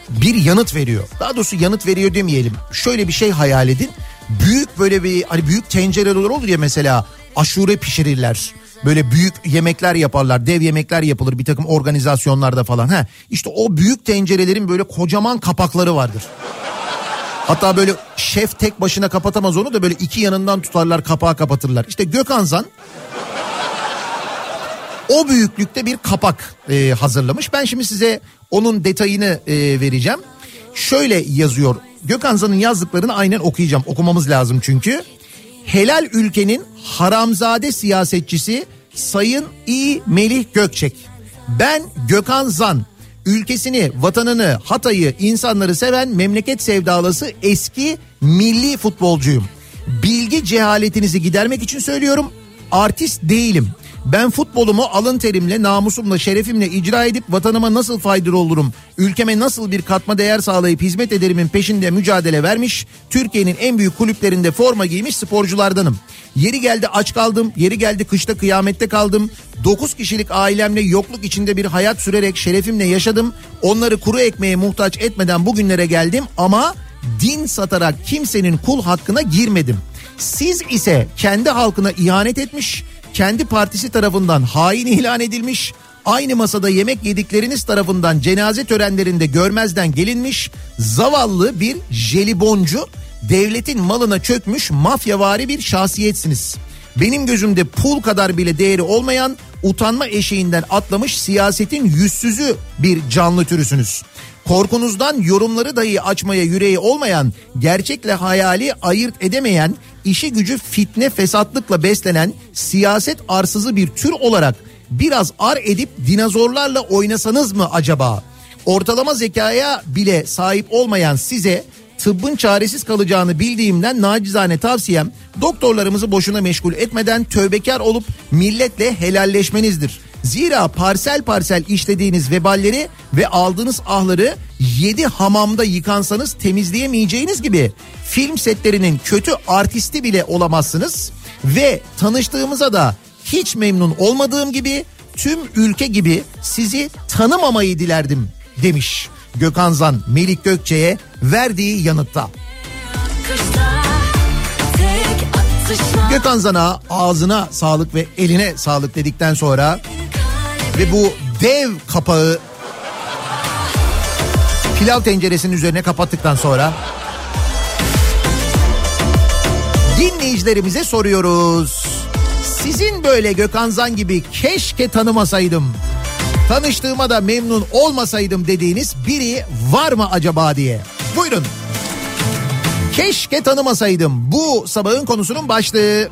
bir yanıt veriyor. Daha doğrusu yanıt veriyor demeyelim. Şöyle bir şey hayal edin. Büyük böyle bir hani büyük tencereler olur ya mesela aşure pişirirler. Böyle büyük yemekler yaparlar, dev yemekler yapılır bir takım organizasyonlarda falan. Ha, işte o büyük tencerelerin böyle kocaman kapakları vardır. Hatta böyle şef tek başına kapatamaz onu da böyle iki yanından tutarlar kapağı kapatırlar. İşte Gökhan Zan o büyüklükte bir kapak e, hazırlamış. Ben şimdi size onun detayını e, vereceğim. Şöyle yazıyor. Gökhan Zan'ın yazdıklarını aynen okuyacağım. Okumamız lazım çünkü. Helal ülkenin haramzade siyasetçisi Sayın İ. Melih Gökçek. Ben Gökhan Zan. Ülkesini, vatanını, Hatay'ı, insanları seven memleket sevdalısı eski milli futbolcuyum. Bilgi cehaletinizi gidermek için söylüyorum. Artist değilim. Ben futbolumu alın terimle, namusumla, şerefimle icra edip vatanıma nasıl faydalı olurum, ülkeme nasıl bir katma değer sağlayıp hizmet ederimin peşinde mücadele vermiş, Türkiye'nin en büyük kulüplerinde forma giymiş sporculardanım. Yeri geldi aç kaldım, yeri geldi kışta kıyamette kaldım. 9 kişilik ailemle yokluk içinde bir hayat sürerek şerefimle yaşadım. Onları kuru ekmeğe muhtaç etmeden bugünlere geldim ama din satarak kimsenin kul hakkına girmedim. Siz ise kendi halkına ihanet etmiş, kendi partisi tarafından hain ilan edilmiş, aynı masada yemek yedikleriniz tarafından cenaze törenlerinde görmezden gelinmiş, zavallı bir jeliboncu, devletin malına çökmüş mafyavari bir şahsiyetsiniz. Benim gözümde pul kadar bile değeri olmayan, utanma eşiğinden atlamış siyasetin yüzsüzü bir canlı türüsünüz. Korkunuzdan yorumları dahi açmaya yüreği olmayan, gerçekle hayali ayırt edemeyen, işi gücü fitne fesatlıkla beslenen siyaset arsızı bir tür olarak biraz ar edip dinozorlarla oynasanız mı acaba? Ortalama zekaya bile sahip olmayan size tıbbın çaresiz kalacağını bildiğimden nacizane tavsiyem doktorlarımızı boşuna meşgul etmeden tövbekar olup milletle helalleşmenizdir. Zira parsel parsel işlediğiniz veballeri ve aldığınız ahları yedi hamamda yıkansanız temizleyemeyeceğiniz gibi film setlerinin kötü artisti bile olamazsınız. Ve tanıştığımıza da hiç memnun olmadığım gibi tüm ülke gibi sizi tanımamayı dilerdim demiş Gökhan Zan Melik Gökçe'ye verdiği yanıtta. Gökhan Zan'a ağzına sağlık ve eline sağlık dedikten sonra ve bu dev kapağı pilav tenceresinin üzerine kapattıktan sonra dinleyicilerimize soruyoruz. Sizin böyle Gökhan Zan gibi keşke tanımasaydım, tanıştığıma da memnun olmasaydım dediğiniz biri var mı acaba diye. Buyurun. Keşke tanımasaydım. Bu sabahın konusunun başlığı.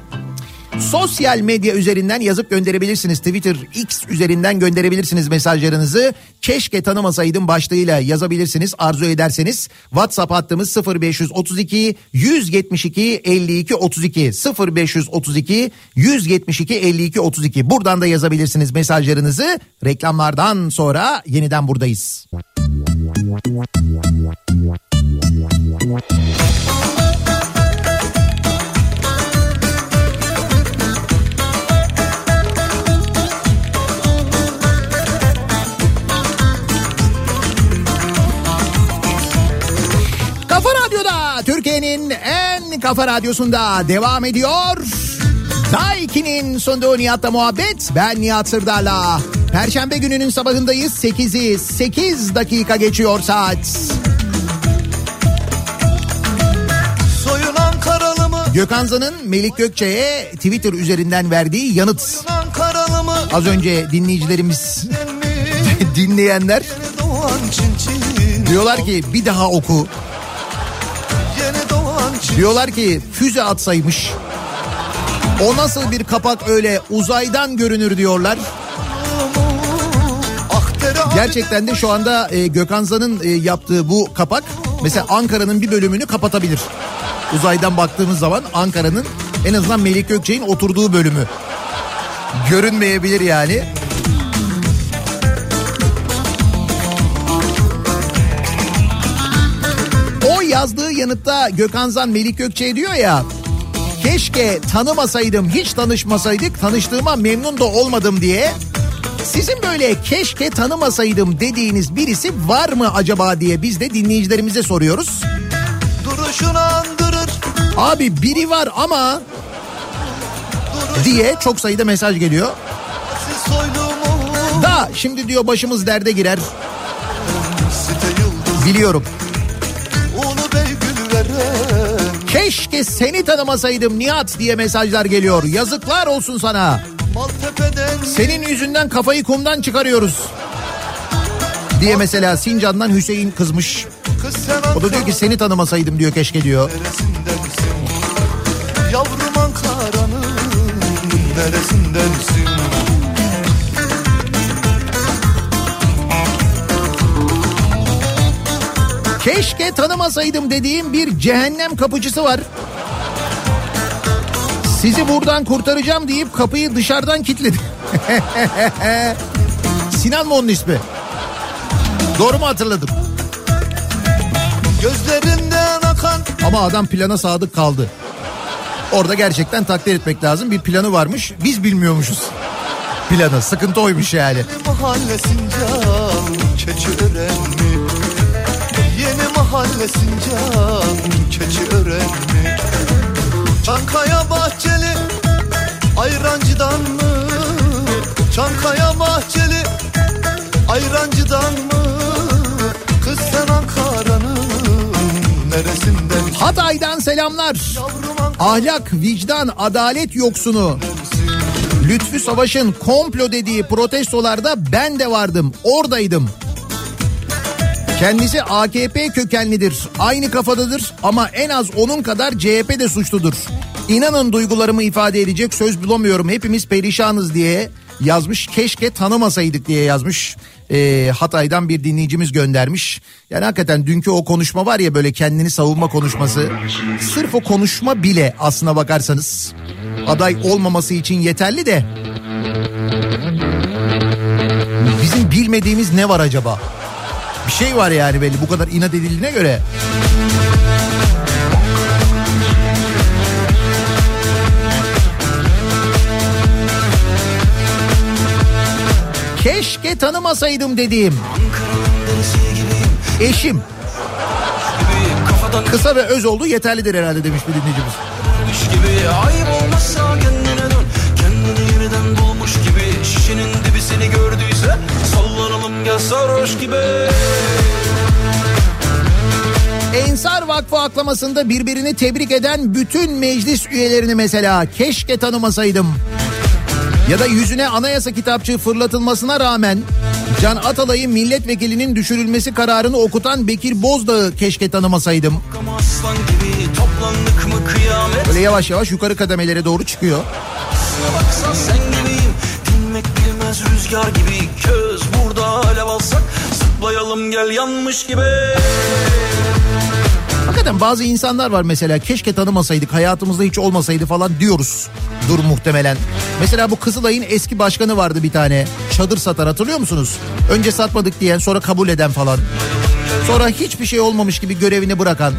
Sosyal medya üzerinden yazıp gönderebilirsiniz. Twitter, X üzerinden gönderebilirsiniz mesajlarınızı. Keşke tanımasaydım başlığıyla yazabilirsiniz arzu ederseniz. WhatsApp hattımız 0532 172 52 32 0532 172 52 32. Buradan da yazabilirsiniz mesajlarınızı. Reklamlardan sonra yeniden buradayız. Kafa kafa radyosunda devam ediyor. Daiki'nin sunduğu Nihat'la muhabbet. Ben Nihat Sırdar'la. Perşembe gününün sabahındayız. 8'i 8 dakika geçiyor saat. Gökhan Zan'ın Melik Gökçe'ye Twitter üzerinden verdiği yanıt. Az önce dinleyicilerimiz, dinleyenler diyorlar ki bir daha oku. Diyorlar ki füze atsaymış. O nasıl bir kapak öyle uzaydan görünür diyorlar. Gerçekten de şu anda e, Gökhan Zan'ın e, yaptığı bu kapak mesela Ankara'nın bir bölümünü kapatabilir. Uzaydan baktığımız zaman Ankara'nın en azından Melik Gökçe'nin oturduğu bölümü görünmeyebilir yani. Yazdığı yanıtta Gökhan Zan Melik Gökçe diyor ya keşke tanımasaydım hiç tanışmasaydık tanıştığıma memnun da olmadım diye sizin böyle keşke tanımasaydım dediğiniz birisi var mı acaba diye biz de dinleyicilerimize soruyoruz. duruşunu andırır. Abi biri var ama diye çok sayıda mesaj geliyor. Da şimdi diyor başımız derde girer. Biliyorum. Keşke seni tanımasaydım Nihat diye mesajlar geliyor. Yazıklar olsun sana. Senin yüzünden kafayı kumdan çıkarıyoruz. Diye mesela Sincan'dan Hüseyin kızmış. O da diyor ki seni tanımasaydım diyor keşke diyor. Yavrum Ankara'nın neresindensin? Keşke tanımasaydım dediğim bir cehennem kapıcısı var. Sizi buradan kurtaracağım deyip kapıyı dışarıdan kilitledi. Sinan mı onun ismi? Doğru mu hatırladım? Gözlerinden akan Ama adam plana sadık kaldı. Orada gerçekten takdir etmek lazım. Bir planı varmış. Biz bilmiyormuşuz. Planı. Sıkıntı oymuş yani. mahalle Sincan Keçiören mi? Yeni mahalle Sincan Keçiören mi? Çankaya Bahçeli Ayrancı'dan mı? Çankaya Bahçeli Ayrancı'dan mı? Kız sen Ankara'nın neresinden? Hatay'dan selamlar. Ahlak, vicdan, adalet yoksunu. Lütfü Savaş'ın komplo dediği protestolarda ben de vardım, oradaydım. Kendisi AKP kökenlidir, aynı kafadadır ama en az onun kadar CHP de suçludur. İnanın duygularımı ifade edecek söz bulamıyorum, hepimiz perişanız diye yazmış. Keşke tanımasaydık diye yazmış. Ee, Hatay'dan bir dinleyicimiz göndermiş. Yani hakikaten dünkü o konuşma var ya böyle kendini savunma konuşması. Sırf o konuşma bile aslına bakarsanız aday olmaması için yeterli de bizim bilmediğimiz ne var acaba? Bir şey var yani belli bu kadar inat edildiğine göre. Keşke tanımasaydım dediğim. Eşim. Kısa ve öz oldu yeterlidir herhalde demiş bir dinleyicimiz. Gibi ayıp olmazsa kendine dön Kendini yeniden bulmuş gibi Şişenin dibi seni gördüyse Sallanalım gel sarhoş gibi Ensar Vakfı aklamasında birbirini tebrik eden bütün meclis üyelerini mesela keşke tanımasaydım. Ya da yüzüne anayasa kitapçığı fırlatılmasına rağmen Can Atalay'ın milletvekilinin düşürülmesi kararını okutan Bekir Bozdağ'ı keşke tanımasaydım. Böyle yavaş yavaş yukarı kademelere doğru çıkıyor. Baksan sen gibiyim Dinmek bilmez rüzgar gibi Köz burada alev alsak Zıplayalım gel yanmış gibi Hakikaten bazı insanlar var mesela keşke tanımasaydık hayatımızda hiç olmasaydı falan diyoruz. Dur muhtemelen. Mesela bu Kızılay'ın eski başkanı vardı bir tane. Çadır satar hatırlıyor musunuz? Önce satmadık diyen sonra kabul eden falan. Sonra hiçbir şey olmamış gibi görevini bırakan.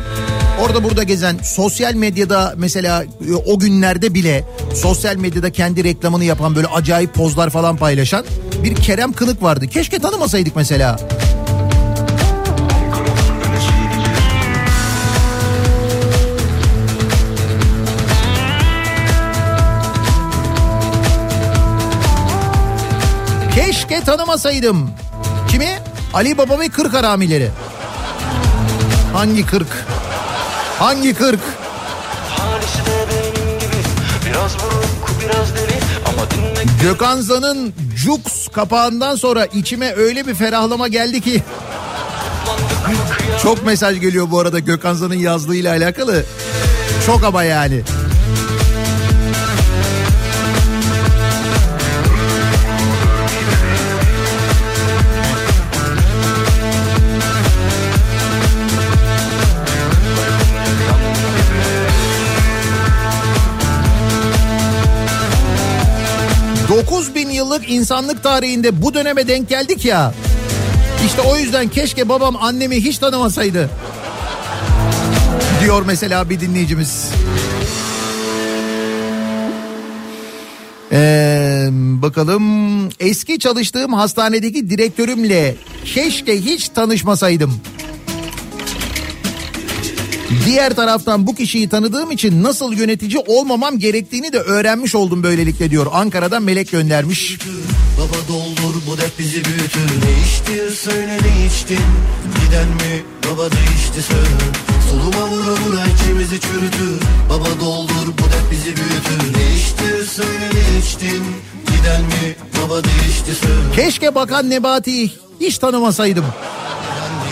Orada burada gezen sosyal medyada mesela e, o günlerde bile sosyal medyada kendi reklamını yapan böyle acayip pozlar falan paylaşan bir Kerem Kınık vardı. Keşke tanımasaydık mesela. Keşke tanımasaydım. Kimi? Ali Baba ve Kırk Haramileri. Hangi kırk? Hangi kırk? Gibi Biraz buruk biraz Gökhan Zan'ın Jux kapağından sonra içime öyle bir ferahlama geldi ki. Çok mesaj geliyor bu arada Gökhan Zan'ın yazlığıyla alakalı. Çok ama yani. Dokuz bin yıllık insanlık tarihinde bu döneme denk geldik ya. İşte o yüzden keşke babam annemi hiç tanımasaydı. Diyor mesela bir dinleyicimiz. Ee, bakalım eski çalıştığım hastanedeki direktörümle keşke hiç tanışmasaydım. Diğer taraftan bu kişiyi tanıdığım için nasıl yönetici olmamam gerektiğini de öğrenmiş oldum böylelikle diyor. Ankara'dan Melek göndermiş. Baba doldur bu dert bizi büyütür. Ne içtin söyle ne içtin? Giden mi? Baba değişti söyle. Soluma vura vura içimizi çürütür. Baba doldur bu dert bizi büyütür. Ne içtin söyle ne içtin? Giden mi? Baba değişti söyle. Keşke Bakan Nebati'yi hiç tanımasaydım.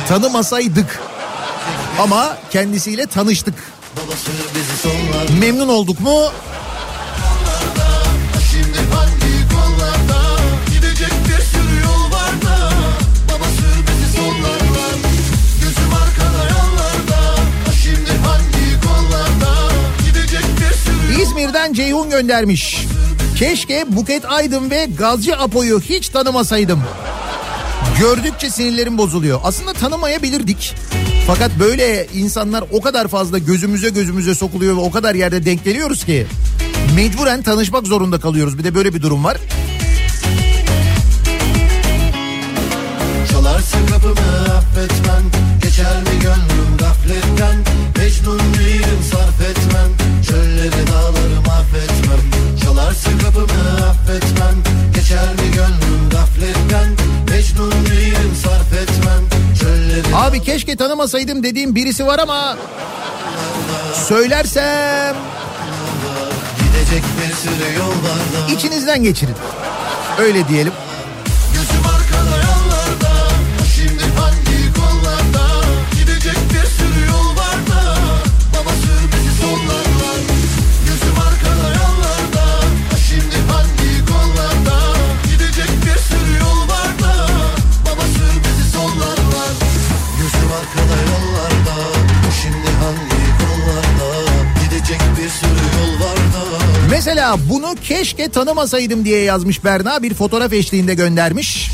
Tanımasaydık. Ama kendisiyle tanıştık. Memnun olduk mu? İzmir'den Ceyhun göndermiş. Keşke Buket Aydın ve Gazcı Apo'yu hiç tanımasaydım. Gördükçe sinirlerim bozuluyor. Aslında tanımayabilirdik. Fakat böyle insanlar o kadar fazla gözümüze gözümüze sokuluyor ve o kadar yerde denk geliyoruz ki mecburen tanışmak zorunda kalıyoruz. Bir de böyle bir durum var. Çalarsın kapımı affetmem Geçer mi gönlüm gafletten Mecnun değilim sarf etmem Abi keşke tanımasaydım dediğim birisi var ama söylersem içinizden geçirin. Öyle diyelim. Bunu keşke tanımasaydım diye yazmış Berna bir fotoğraf eşliğinde göndermiş.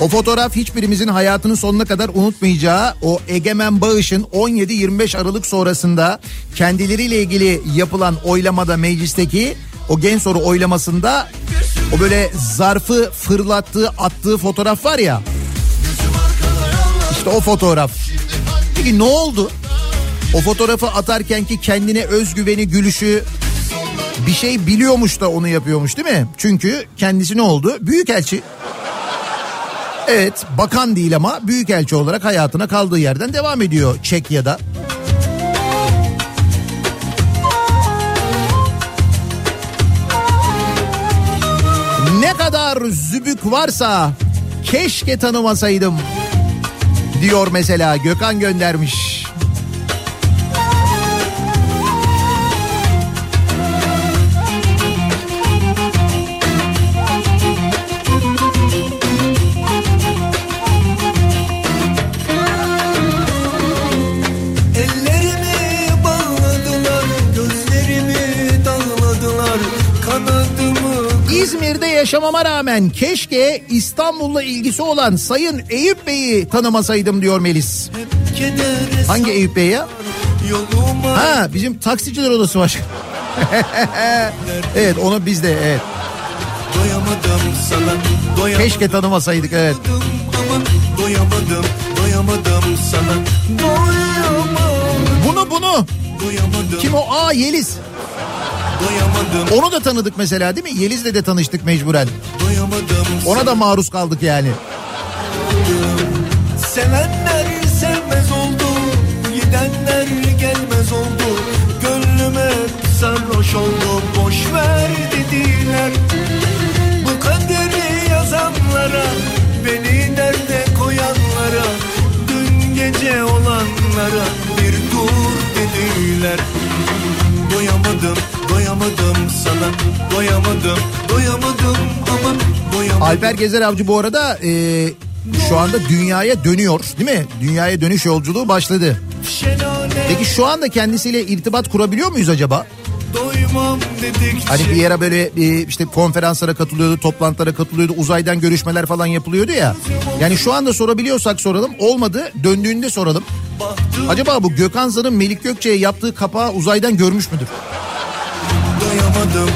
O fotoğraf hiçbirimizin hayatının sonuna kadar unutmayacağı o Egemen Bağış'ın 17-25 Aralık sonrasında kendileriyle ilgili yapılan oylamada meclisteki o gen soru oylamasında o böyle zarfı fırlattığı attığı fotoğraf var ya. İşte o fotoğraf. Peki ne oldu? O fotoğrafı atarken ki kendine özgüveni, gülüşü bir şey biliyormuş da onu yapıyormuş değil mi? Çünkü kendisi ne oldu? Büyükelçi. Evet bakan değil ama büyükelçi olarak hayatına kaldığı yerden devam ediyor Çekya'da. Ne kadar zübük varsa keşke tanımasaydım diyor mesela Gökhan göndermiş. Yaşamama rağmen keşke İstanbul'la ilgisi olan Sayın Eyüp Bey'i tanımasaydım diyor Melis. Hangi Eyüp Bey ya? Ha bizim taksiciler odası başkanı. evet onu biz de evet. doyamadım sana, doyamadım Keşke tanımasaydık evet. ama doyamadım, doyamadım sana, doyamadım, Bunu bunu. doyamadım, Kim o? Aa Yeliz. Doyamadım, Onu da tanıdık mesela değil mi? Yeliz'le de tanıştık mecburen. doyamadım. Ona da maruz kaldık yani. Sevenler sevmez oldu, gidenler gelmez oldu. Gönlüm hep sarhoş oldu, boş ver dediler. Bu kaderi yazanlara, beni derde koyanlara, dün gece olanlara bir dur dediler. Doyamadım, doyamadım sana, doyamadım, doyamadım ama doyamadım. Alper Gezer Avcı bu arada e, şu anda dünyaya dönüyor değil mi? Dünyaya dönüş yolculuğu başladı. Peki şu anda kendisiyle irtibat kurabiliyor muyuz acaba? Hani bir yere böyle e, işte konferanslara katılıyordu, toplantılara katılıyordu, uzaydan görüşmeler falan yapılıyordu ya. Yani şu anda sorabiliyorsak soralım, olmadı döndüğünde soralım. Acaba bu Gökhan Zan'ın Melik Gökçe'ye yaptığı kapağı uzaydan görmüş müdür?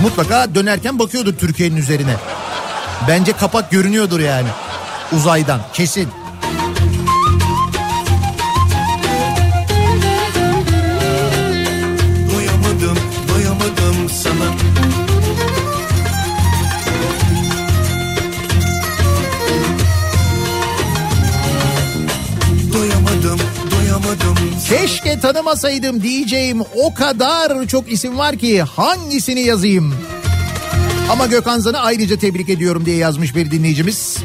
Mutlaka dönerken bakıyordur Türkiye'nin üzerine. Bence kapak görünüyordur yani. Uzaydan kesin. Keşke tanımasaydım diyeceğim o kadar çok isim var ki hangisini yazayım? Ama Gökhan Zan'ı ayrıca tebrik ediyorum diye yazmış bir dinleyicimiz.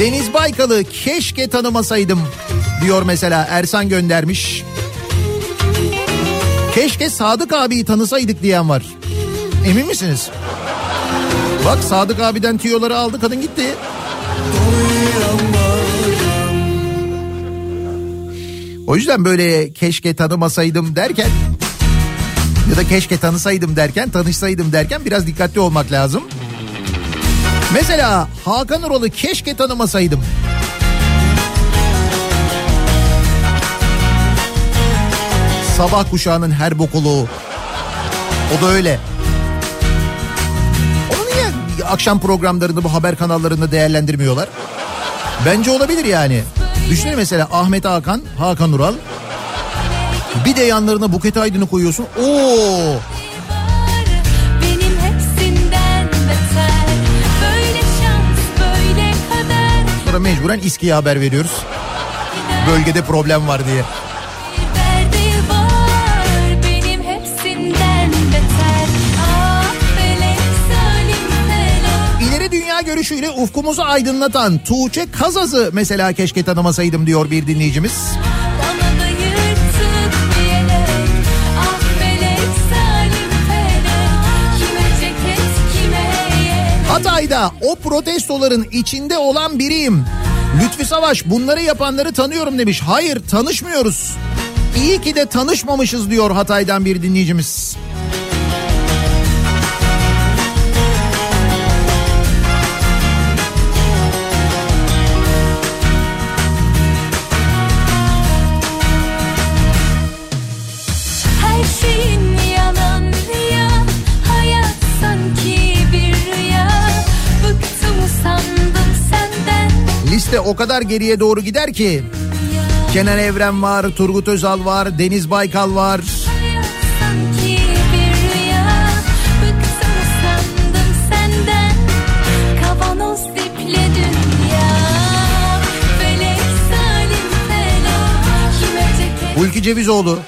Deniz Baykal'ı keşke tanımasaydım diyor mesela Ersan göndermiş. Keşke Sadık abiyi tanısaydık diyen var. Emin misiniz? Bak Sadık abiden tüyoları aldı kadın gitti. O yüzden böyle keşke tanımasaydım derken ya da keşke tanısaydım derken tanışsaydım derken biraz dikkatli olmak lazım. Mesela Hakan Ural'ı keşke tanımasaydım. Sabah kuşağının her bokuluğu. O da öyle. Onu niye akşam programlarında bu haber kanallarında değerlendirmiyorlar? Bence olabilir yani. Düşünün mesela Ahmet Hakan, Hakan Ural. Bir de yanlarına Buket Aydın'ı koyuyorsun. Oo! Sonra mecburen İSKİ'ye haber veriyoruz. Bölgede problem var diye. Dünya görüşüyle ufkumuzu aydınlatan Tuğçe Kazaz'ı mesela keşke tanımasaydım diyor bir dinleyicimiz. Hatay'da o protestoların içinde olan biriyim. Lütfi Savaş bunları yapanları tanıyorum demiş. Hayır tanışmıyoruz. İyi ki de tanışmamışız diyor Hatay'dan bir dinleyicimiz. Liste o kadar geriye doğru gider ki. Kenan Evren var, Turgut Özal var, Deniz Baykal var. Hulki Cevizoğlu.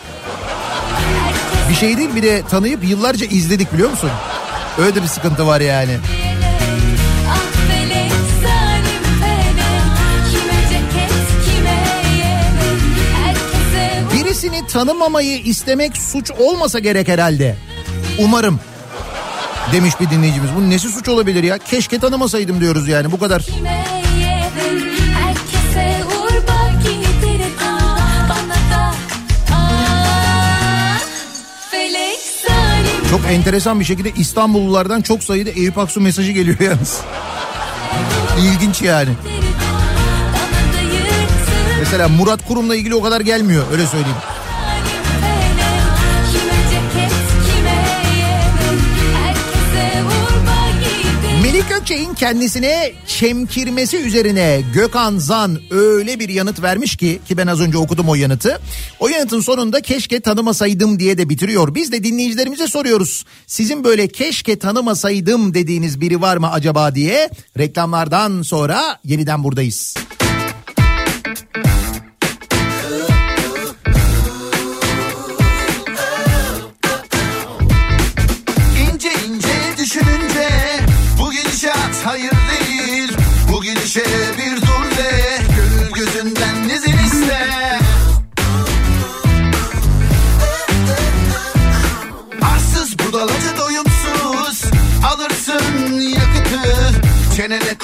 Bir şey değil bir de tanıyıp yıllarca izledik biliyor musun? Öyle de bir sıkıntı var yani. Tanımamayı istemek suç olmasa gerek herhalde. Umarım. Demiş bir dinleyicimiz. Bunun nesi suç olabilir ya? Keşke tanımasaydım diyoruz yani bu kadar. Çok enteresan bir şekilde İstanbullulardan çok sayıda Eyüp Aksu mesajı geliyor yalnız. İlginç yani. Mesela Murat Kurum'la ilgili o kadar gelmiyor öyle söyleyeyim. Gökçe'nin kendisine çemkirmesi üzerine Gökhan Zan öyle bir yanıt vermiş ki ki ben az önce okudum o yanıtı. O yanıtın sonunda keşke tanımasaydım diye de bitiriyor. Biz de dinleyicilerimize soruyoruz. Sizin böyle keşke tanımasaydım dediğiniz biri var mı acaba diye reklamlardan sonra yeniden buradayız.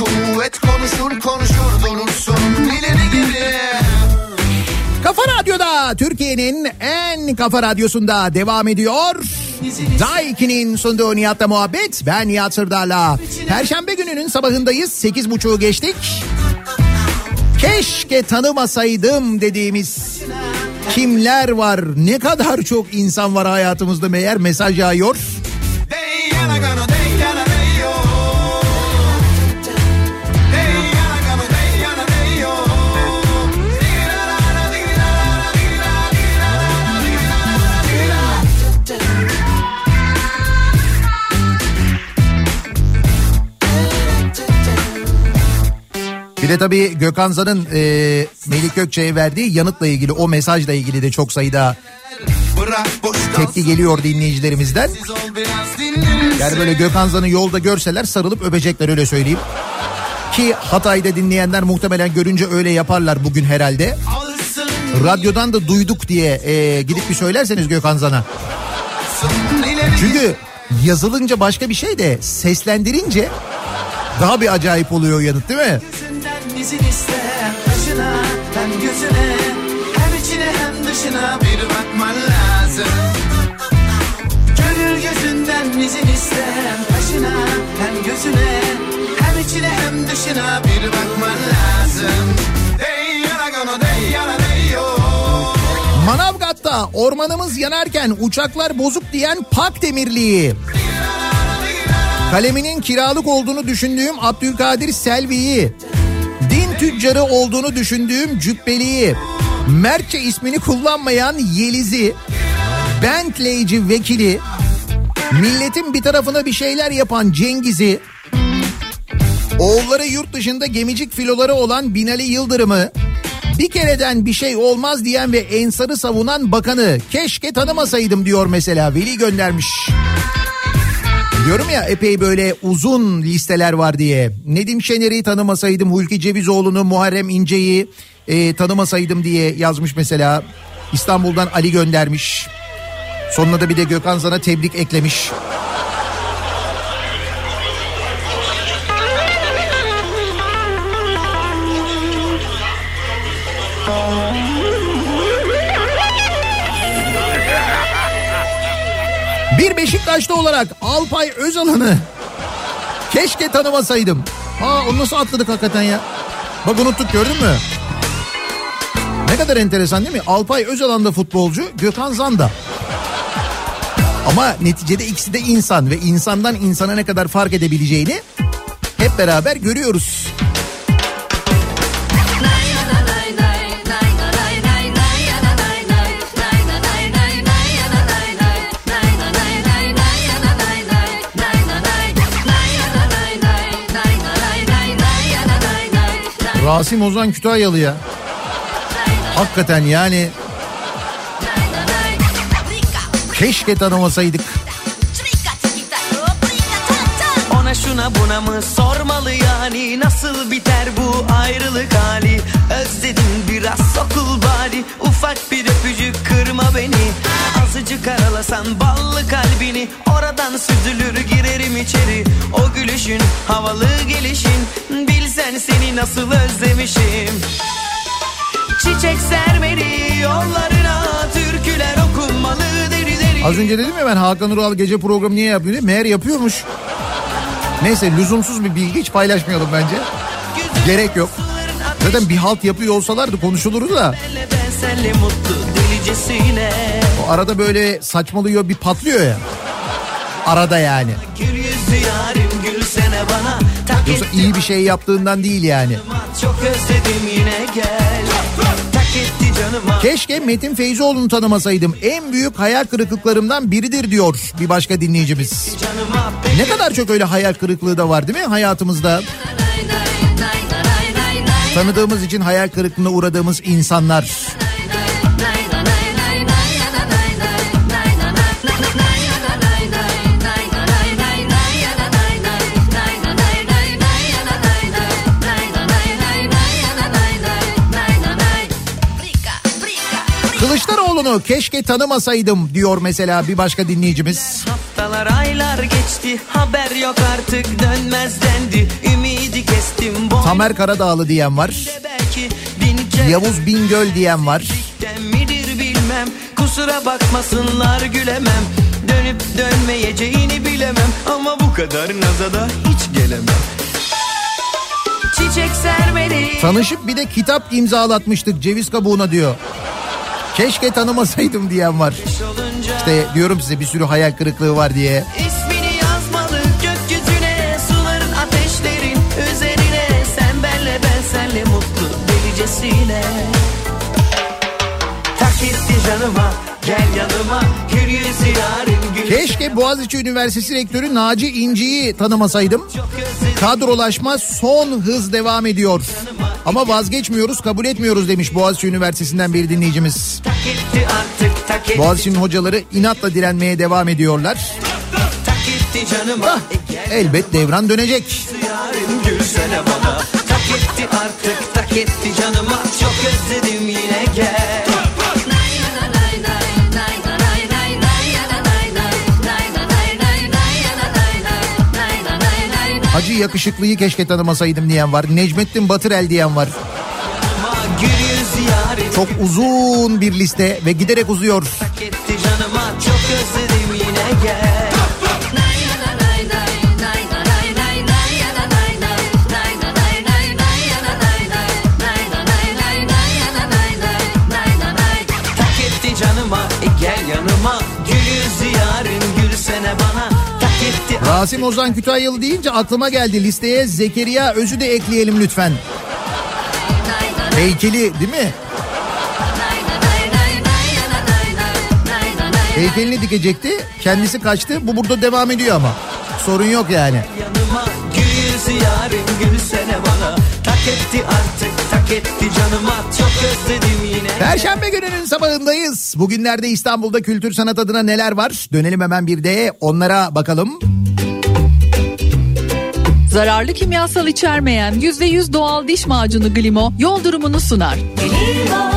Kuvvet konuşur konuşur durursun ileri geri. Kafa Radyo'da Türkiye'nin en kafa radyosunda devam ediyor. Daiki'nin sunduğu Nihat'la muhabbet. Ben Nihat Sırdar'la. Perşembe gününün sabahındayız. Sekiz buçuğu geçtik. Keşke tanımasaydım dediğimiz kimler var? Ne kadar çok insan var hayatımızda meğer mesaj yağıyor. De tabii Gökhan Zan'ın e, Melik Gökçe'ye verdiği yanıtla ilgili o mesajla ilgili de çok sayıda tepki geliyor dinleyicilerimizden. Yani böyle Gökhan Zan'ı yolda görseler sarılıp öpecekler öyle söyleyeyim. Ki Hatay'da dinleyenler muhtemelen görünce öyle yaparlar bugün herhalde. Radyodan da duyduk diye e, gidip bir söylerseniz Gökhan Zan'a. Çünkü yazılınca başka bir şey de seslendirince daha bir acayip oluyor yanıt değil mi? İzin iste Kaşına hem gözüne Hem içine hem dışına bir bakman lazım Gönül gözünden izin iste Kaşına hem gözüne Hem içine hem dışına bir bakman lazım Manavgat'ta ormanımız yanarken uçaklar bozuk diyen Pak Demirliği. Kaleminin kiralık olduğunu düşündüğüm Abdülkadir Selvi'yi. Din tüccarı olduğunu düşündüğüm Cübbeli'yi. Mertçe ismini kullanmayan Yeliz'i. Bentleyci vekili. Milletin bir tarafına bir şeyler yapan Cengiz'i. Oğulları yurt dışında gemicik filoları olan Binali Yıldırım'ı. Bir kereden bir şey olmaz diyen ve ensarı savunan bakanı keşke tanımasaydım diyor mesela Veli göndermiş. Diyorum ya epey böyle uzun listeler var diye. Nedim Şener'i tanımasaydım, Hulki Cevizoğlu'nu, Muharrem İnce'yi e, tanımasaydım diye yazmış mesela. İstanbul'dan Ali göndermiş. Sonuna da bir de Gökhan Zan'a tebrik eklemiş. Bir Beşiktaşlı olarak Alpay Özalan'ı keşke tanımasaydım. Aa onu nasıl atladık hakikaten ya. Bak unuttuk gördün mü? Ne kadar enteresan değil mi? Alpay Özalan da futbolcu, Gökhan Zan da. Ama neticede ikisi de insan ve insandan insana ne kadar fark edebileceğini hep beraber görüyoruz. Rasim Ozan Kütahyalı ya. Hakikaten yani keşke tanımasaydık. Ona şuna buna mı sormalı yani Nasıl biter bu ayrılık hali Özledim biraz sokul bari Ufak bir öpücük kırma beni Azıcık aralasan ballı kalbini Oradan süzülür girerim içeri O gülüşün havalı gelişin Bilsen seni nasıl özlemişim Çiçek sermeli yollarına Türküler okunmalı deri deri Az önce dedim ya ben Hakan Ural gece programı niye yapıyor diye. Meğer yapıyormuş. Neyse lüzumsuz bir bilgi hiç paylaşmayalım bence. Gerek yok. Zaten bir halt yapıyor olsalardı konuşulurdu da. Ben senle mutlu delicesine O arada böyle saçmalıyor bir patlıyor ya. Arada yani. Gül yüzlü yarim gülsene bana Tak Yoksa iyi bir şey yaptığından değil yani. çok özledim yine gel Keşke Metin Feyzoğlu'nu tanımasaydım. En büyük hayal kırıklıklarımdan biridir diyor bir başka dinleyicimiz. Ne kadar çok öyle hayal kırıklığı da var değil mi hayatımızda? Tanıdığımız için hayal kırıklığına uğradığımız insanlar. Kılıçdaroğlu'nu keşke tanımasaydım diyor mesela bir başka dinleyicimiz. Haftalar aylar geçti haber yok artık dönmez dendi Ümidi kestim boynumda Tamer Karadağlı diyen var. Yavuz Bingöl diyen var. Midir bilmem kusura bakmasınlar gülemem Dönüp dönmeyeceğini bilemem ama bu kadar naza da hiç gelemem Tanışıp bir de kitap imzalatmıştık ceviz kabuğuna diyor. Keşke tanımasaydım diyen var. İşte diyorum size bir sürü hayal kırıklığı var diye. Canıma yanıma Keşke Boğaziçi Üniversitesi Rektörü Naci İnci'yi tanımasaydım. Kadrolaşma son hız devam ediyor. Ama vazgeçmiyoruz, kabul etmiyoruz demiş Boğaziçi Üniversitesi'nden bir dinleyicimiz. Boğaziçi'nin hocaları inatla direnmeye devam ediyorlar. Ah, elbet devran dönecek. yarın artık canıma Çok özledim yine gel Hacı yakışıklıyı keşke tanımasaydım diyen var. Necmettin Batırel diyen var. Çok uzun bir liste ve giderek uzuyor. Çok özledim yine gel Rasim Ozan Kütahyalı deyince aklıma geldi listeye Zekeriya Öz'ü de ekleyelim lütfen. Heykeli değil mi? Heykelini dikecekti. Kendisi kaçtı. Bu burada devam ediyor ama. Sorun yok yani. yanıma Gül yarın gülsene bana Tak etti artık tak etti canıma Çok özledim yine Perşembe gününün sabahındayız. Bugünlerde İstanbul'da kültür sanat adına neler var? Dönelim hemen bir de onlara bakalım. Zararlı kimyasal içermeyen %100 doğal diş macunu Glimo yol durumunu sunar. Limo,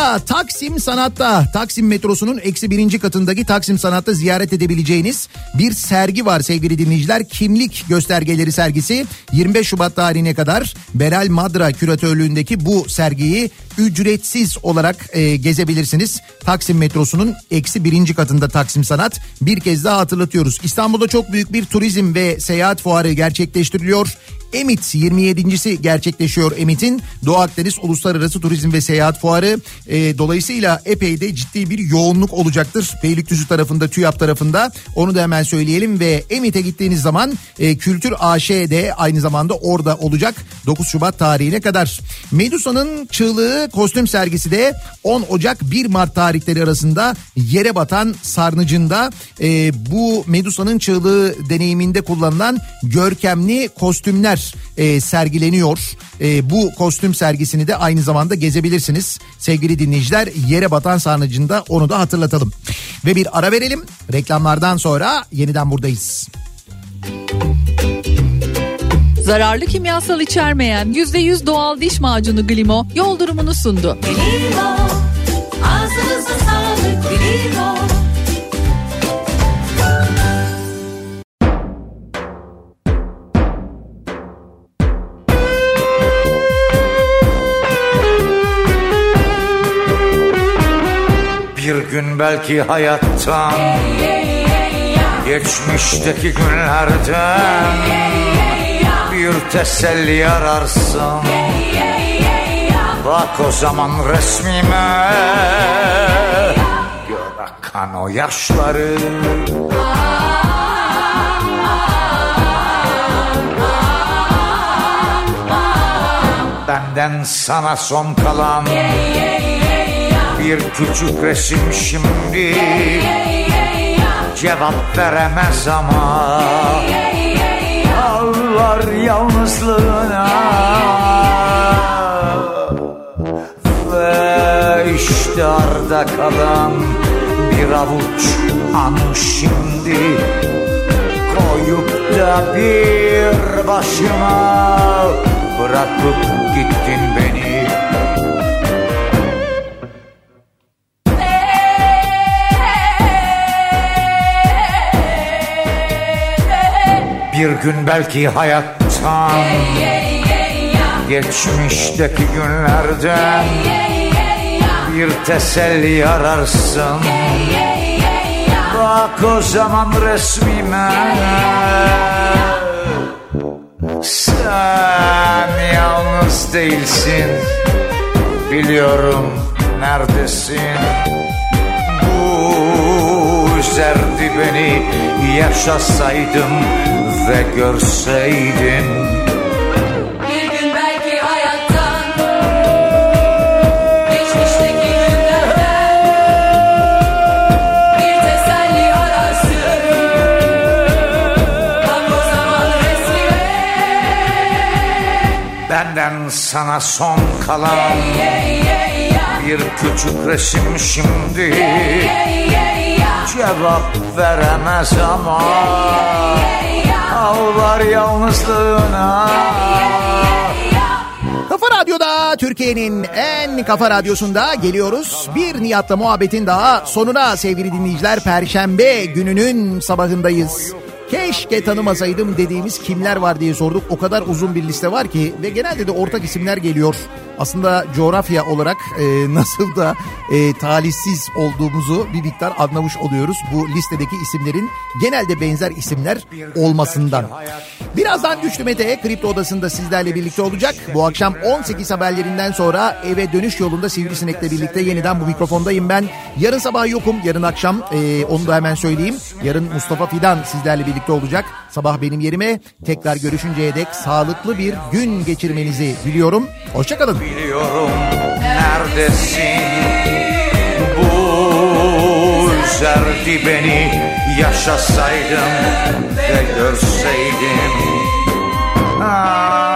İstanbul'da Taksim Sanat'ta Taksim metrosunun eksi birinci katındaki Taksim Sanat'ta ziyaret edebileceğiniz bir sergi var sevgili dinleyiciler. Kimlik göstergeleri sergisi 25 Şubat tarihine kadar Beral Madra küratörlüğündeki bu sergiyi ücretsiz olarak e, gezebilirsiniz. Taksim metrosunun eksi birinci katında Taksim Sanat. Bir kez daha hatırlatıyoruz. İstanbul'da çok büyük bir turizm ve seyahat fuarı gerçekleştiriliyor. Emit 27.si gerçekleşiyor Emit'in Doğu Akdeniz Uluslararası Turizm ve Seyahat Fuarı. E, dolayısıyla epey de ciddi bir yoğunluk olacaktır. Beylikdüzü tarafında, TÜYAP tarafında. Onu da hemen söyleyelim ve Emit'e gittiğiniz zaman e, Kültür AŞ de aynı zamanda orada olacak 9 Şubat tarihine kadar. Medusa'nın çığlığı kostüm sergisi de 10 Ocak 1 Mart tarihleri arasında yere batan sarnıcında e, bu Medusa'nın çığlığı deneyiminde kullanılan görkemli kostümler e, sergileniyor. E, bu kostüm sergisini de aynı zamanda gezebilirsiniz. Sevgili dinleyiciler yere batan sarnıcında onu da hatırlatalım. Ve bir ara verelim. Reklamlardan sonra yeniden buradayız. Zararlı kimyasal içermeyen %100 doğal diş macunu Glimo yol durumunu sundu. Glimo gün belki hayattan Geçmişteki günlerden Bir teselli ararsın Bak o zaman resmime Gör akan o yaşları Benden sana son kalan Bir küçük resim şimdi. Cevap veremez ama Ağlar yalnızlığına. Ve işte arda kalan Bir avuç an şimdi. Koyup da bir başıma Bırakıp gittin beni Bir gün belki hayattan Geçmişteki günlerden Bir teselli ararsın. Bak o zaman resmime. Sen yalnız değilsin. Biliyorum neredesin. Bu üzerdi beni Yaşasaydım zaman resmime. Benden sana son kalan Bir küçük resim şimdi. Cevap veremez ama Ağlar yalnızlığına Kafa Radyo'da Türkiye'nin en kafa radyosunda geliyoruz. Bir Nihat'la muhabbetin daha sonuna sevgili dinleyiciler. Perşembe gününün sabahındayız. Keşke tanımasaydım dediğimiz kimler var diye sorduk. O kadar uzun bir liste var ki ve genelde de ortak isimler geliyor. Aslında coğrafya olarak e, nasıl da e, talihsiz olduğumuzu bir miktar anlamış oluyoruz. Bu listedeki isimlerin genelde benzer isimler olmasından. Birazdan Güçlü Mete Kripto Odası'nda sizlerle birlikte olacak. Bu akşam 18 haberlerinden sonra eve dönüş yolunda Sivrisinek'le birlikte yeniden bu mikrofondayım ben. Yarın sabah yokum, yarın akşam e, onu da hemen söyleyeyim. Yarın Mustafa Fidan sizlerle birlikte olacak. Sabah benim yerime tekrar görüşünceye dek sağlıklı bir gün geçirmenizi diliyorum. Hoşçakalın. Biliyorum neredesin Bu üzerdi beni Yaşasaydım ve görseydim Bir